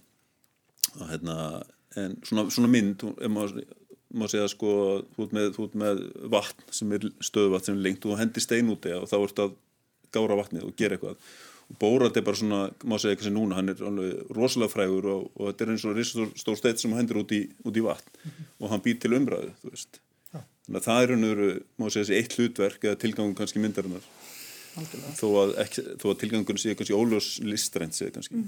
Speaker 2: og hérna, en svona, svona mynd ef maður má segja sko þú ert með, ert með vatn sem er stöðuvatn sem er lengt og þú hendir stein úti og þá ertu að gára vatnið og gera eitthvað Bórat er bara svona, má segja eitthvað sem núna hann er rosalega frægur og, og þetta er eins og risastór stór steitt sem hann hendur út í, út í vatn. Og hann býr til umræðu, þú veist. Þannig að það er veru, má segja þessi eitt hlutverk eða tilgangun kannski myndarinnar. Þó að, ekki, þó að tilgangun sé kannski óljós listrænt sé kannski.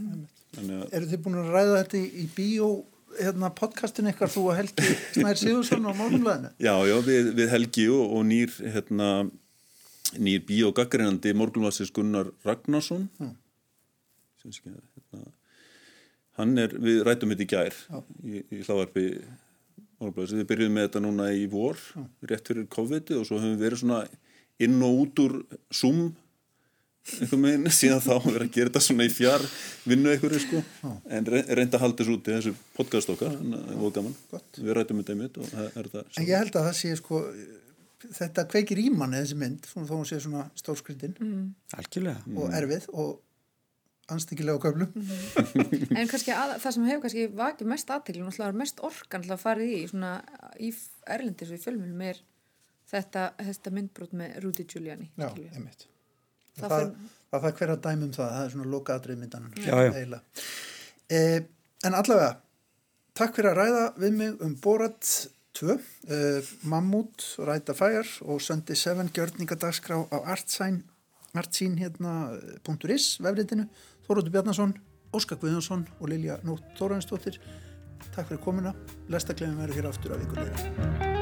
Speaker 2: Þannig að
Speaker 1: eru þið búin að ræða þetta í, í bíó hérna, podcastinu ykkar þú og Helgi Snær Sigursson á málumlæðinu
Speaker 2: Já, já, við, við Helgi og, og nýr hérna, nýr bíógaggreinandi morgunvarsins Gunnar Ragnarsson. Sem sé ekki hérna, hann er, við rættum þetta í gær í, í hlávarpi morgunvarsins, við byrjuðum með þetta núna í vor rétt fyrir COVID og svo höfum við verið svona inn og út úr Zoom einhver meginn, síðan þá að vera að gera þetta svona í fjár vinnu einhverju sko. En re- reynda að halda þessu út í þessu podcast okkar, var gaman.
Speaker 1: Gott.
Speaker 2: við rættum þetta og er það
Speaker 1: en ég held að það sé sko þetta kveikir í manni þessi mynd svona þó hún sé svona stórskritin
Speaker 3: Algjörlega.
Speaker 1: og erfið og anstíkilega á köflum.
Speaker 4: En kannski að, það sem hefur kannski vakið mest náttúrulega er mest orkan að fara í, svona í erlendis og í fjölmjölum er þetta, þetta myndbrot með Rudy Giuliani.
Speaker 1: já, einmitt.
Speaker 4: Það
Speaker 1: það,
Speaker 4: fer-
Speaker 1: það, það hver að dæmi um það það er svona lokaðrið myndanan
Speaker 3: Já, já.
Speaker 1: eh, en allavega takk fyrir að ræða við mig um Borat 2 eh, Mammut, Ræta Fire og Söndi 7 gjörningadagskrá á artsín hérna .is vefritinu, Þóróttur Bjarnason Óskar Guðjónsson og Lilja Nótt Þóransdóttir takk fyrir komuna, lestakleifin verður hér aftur af ykkur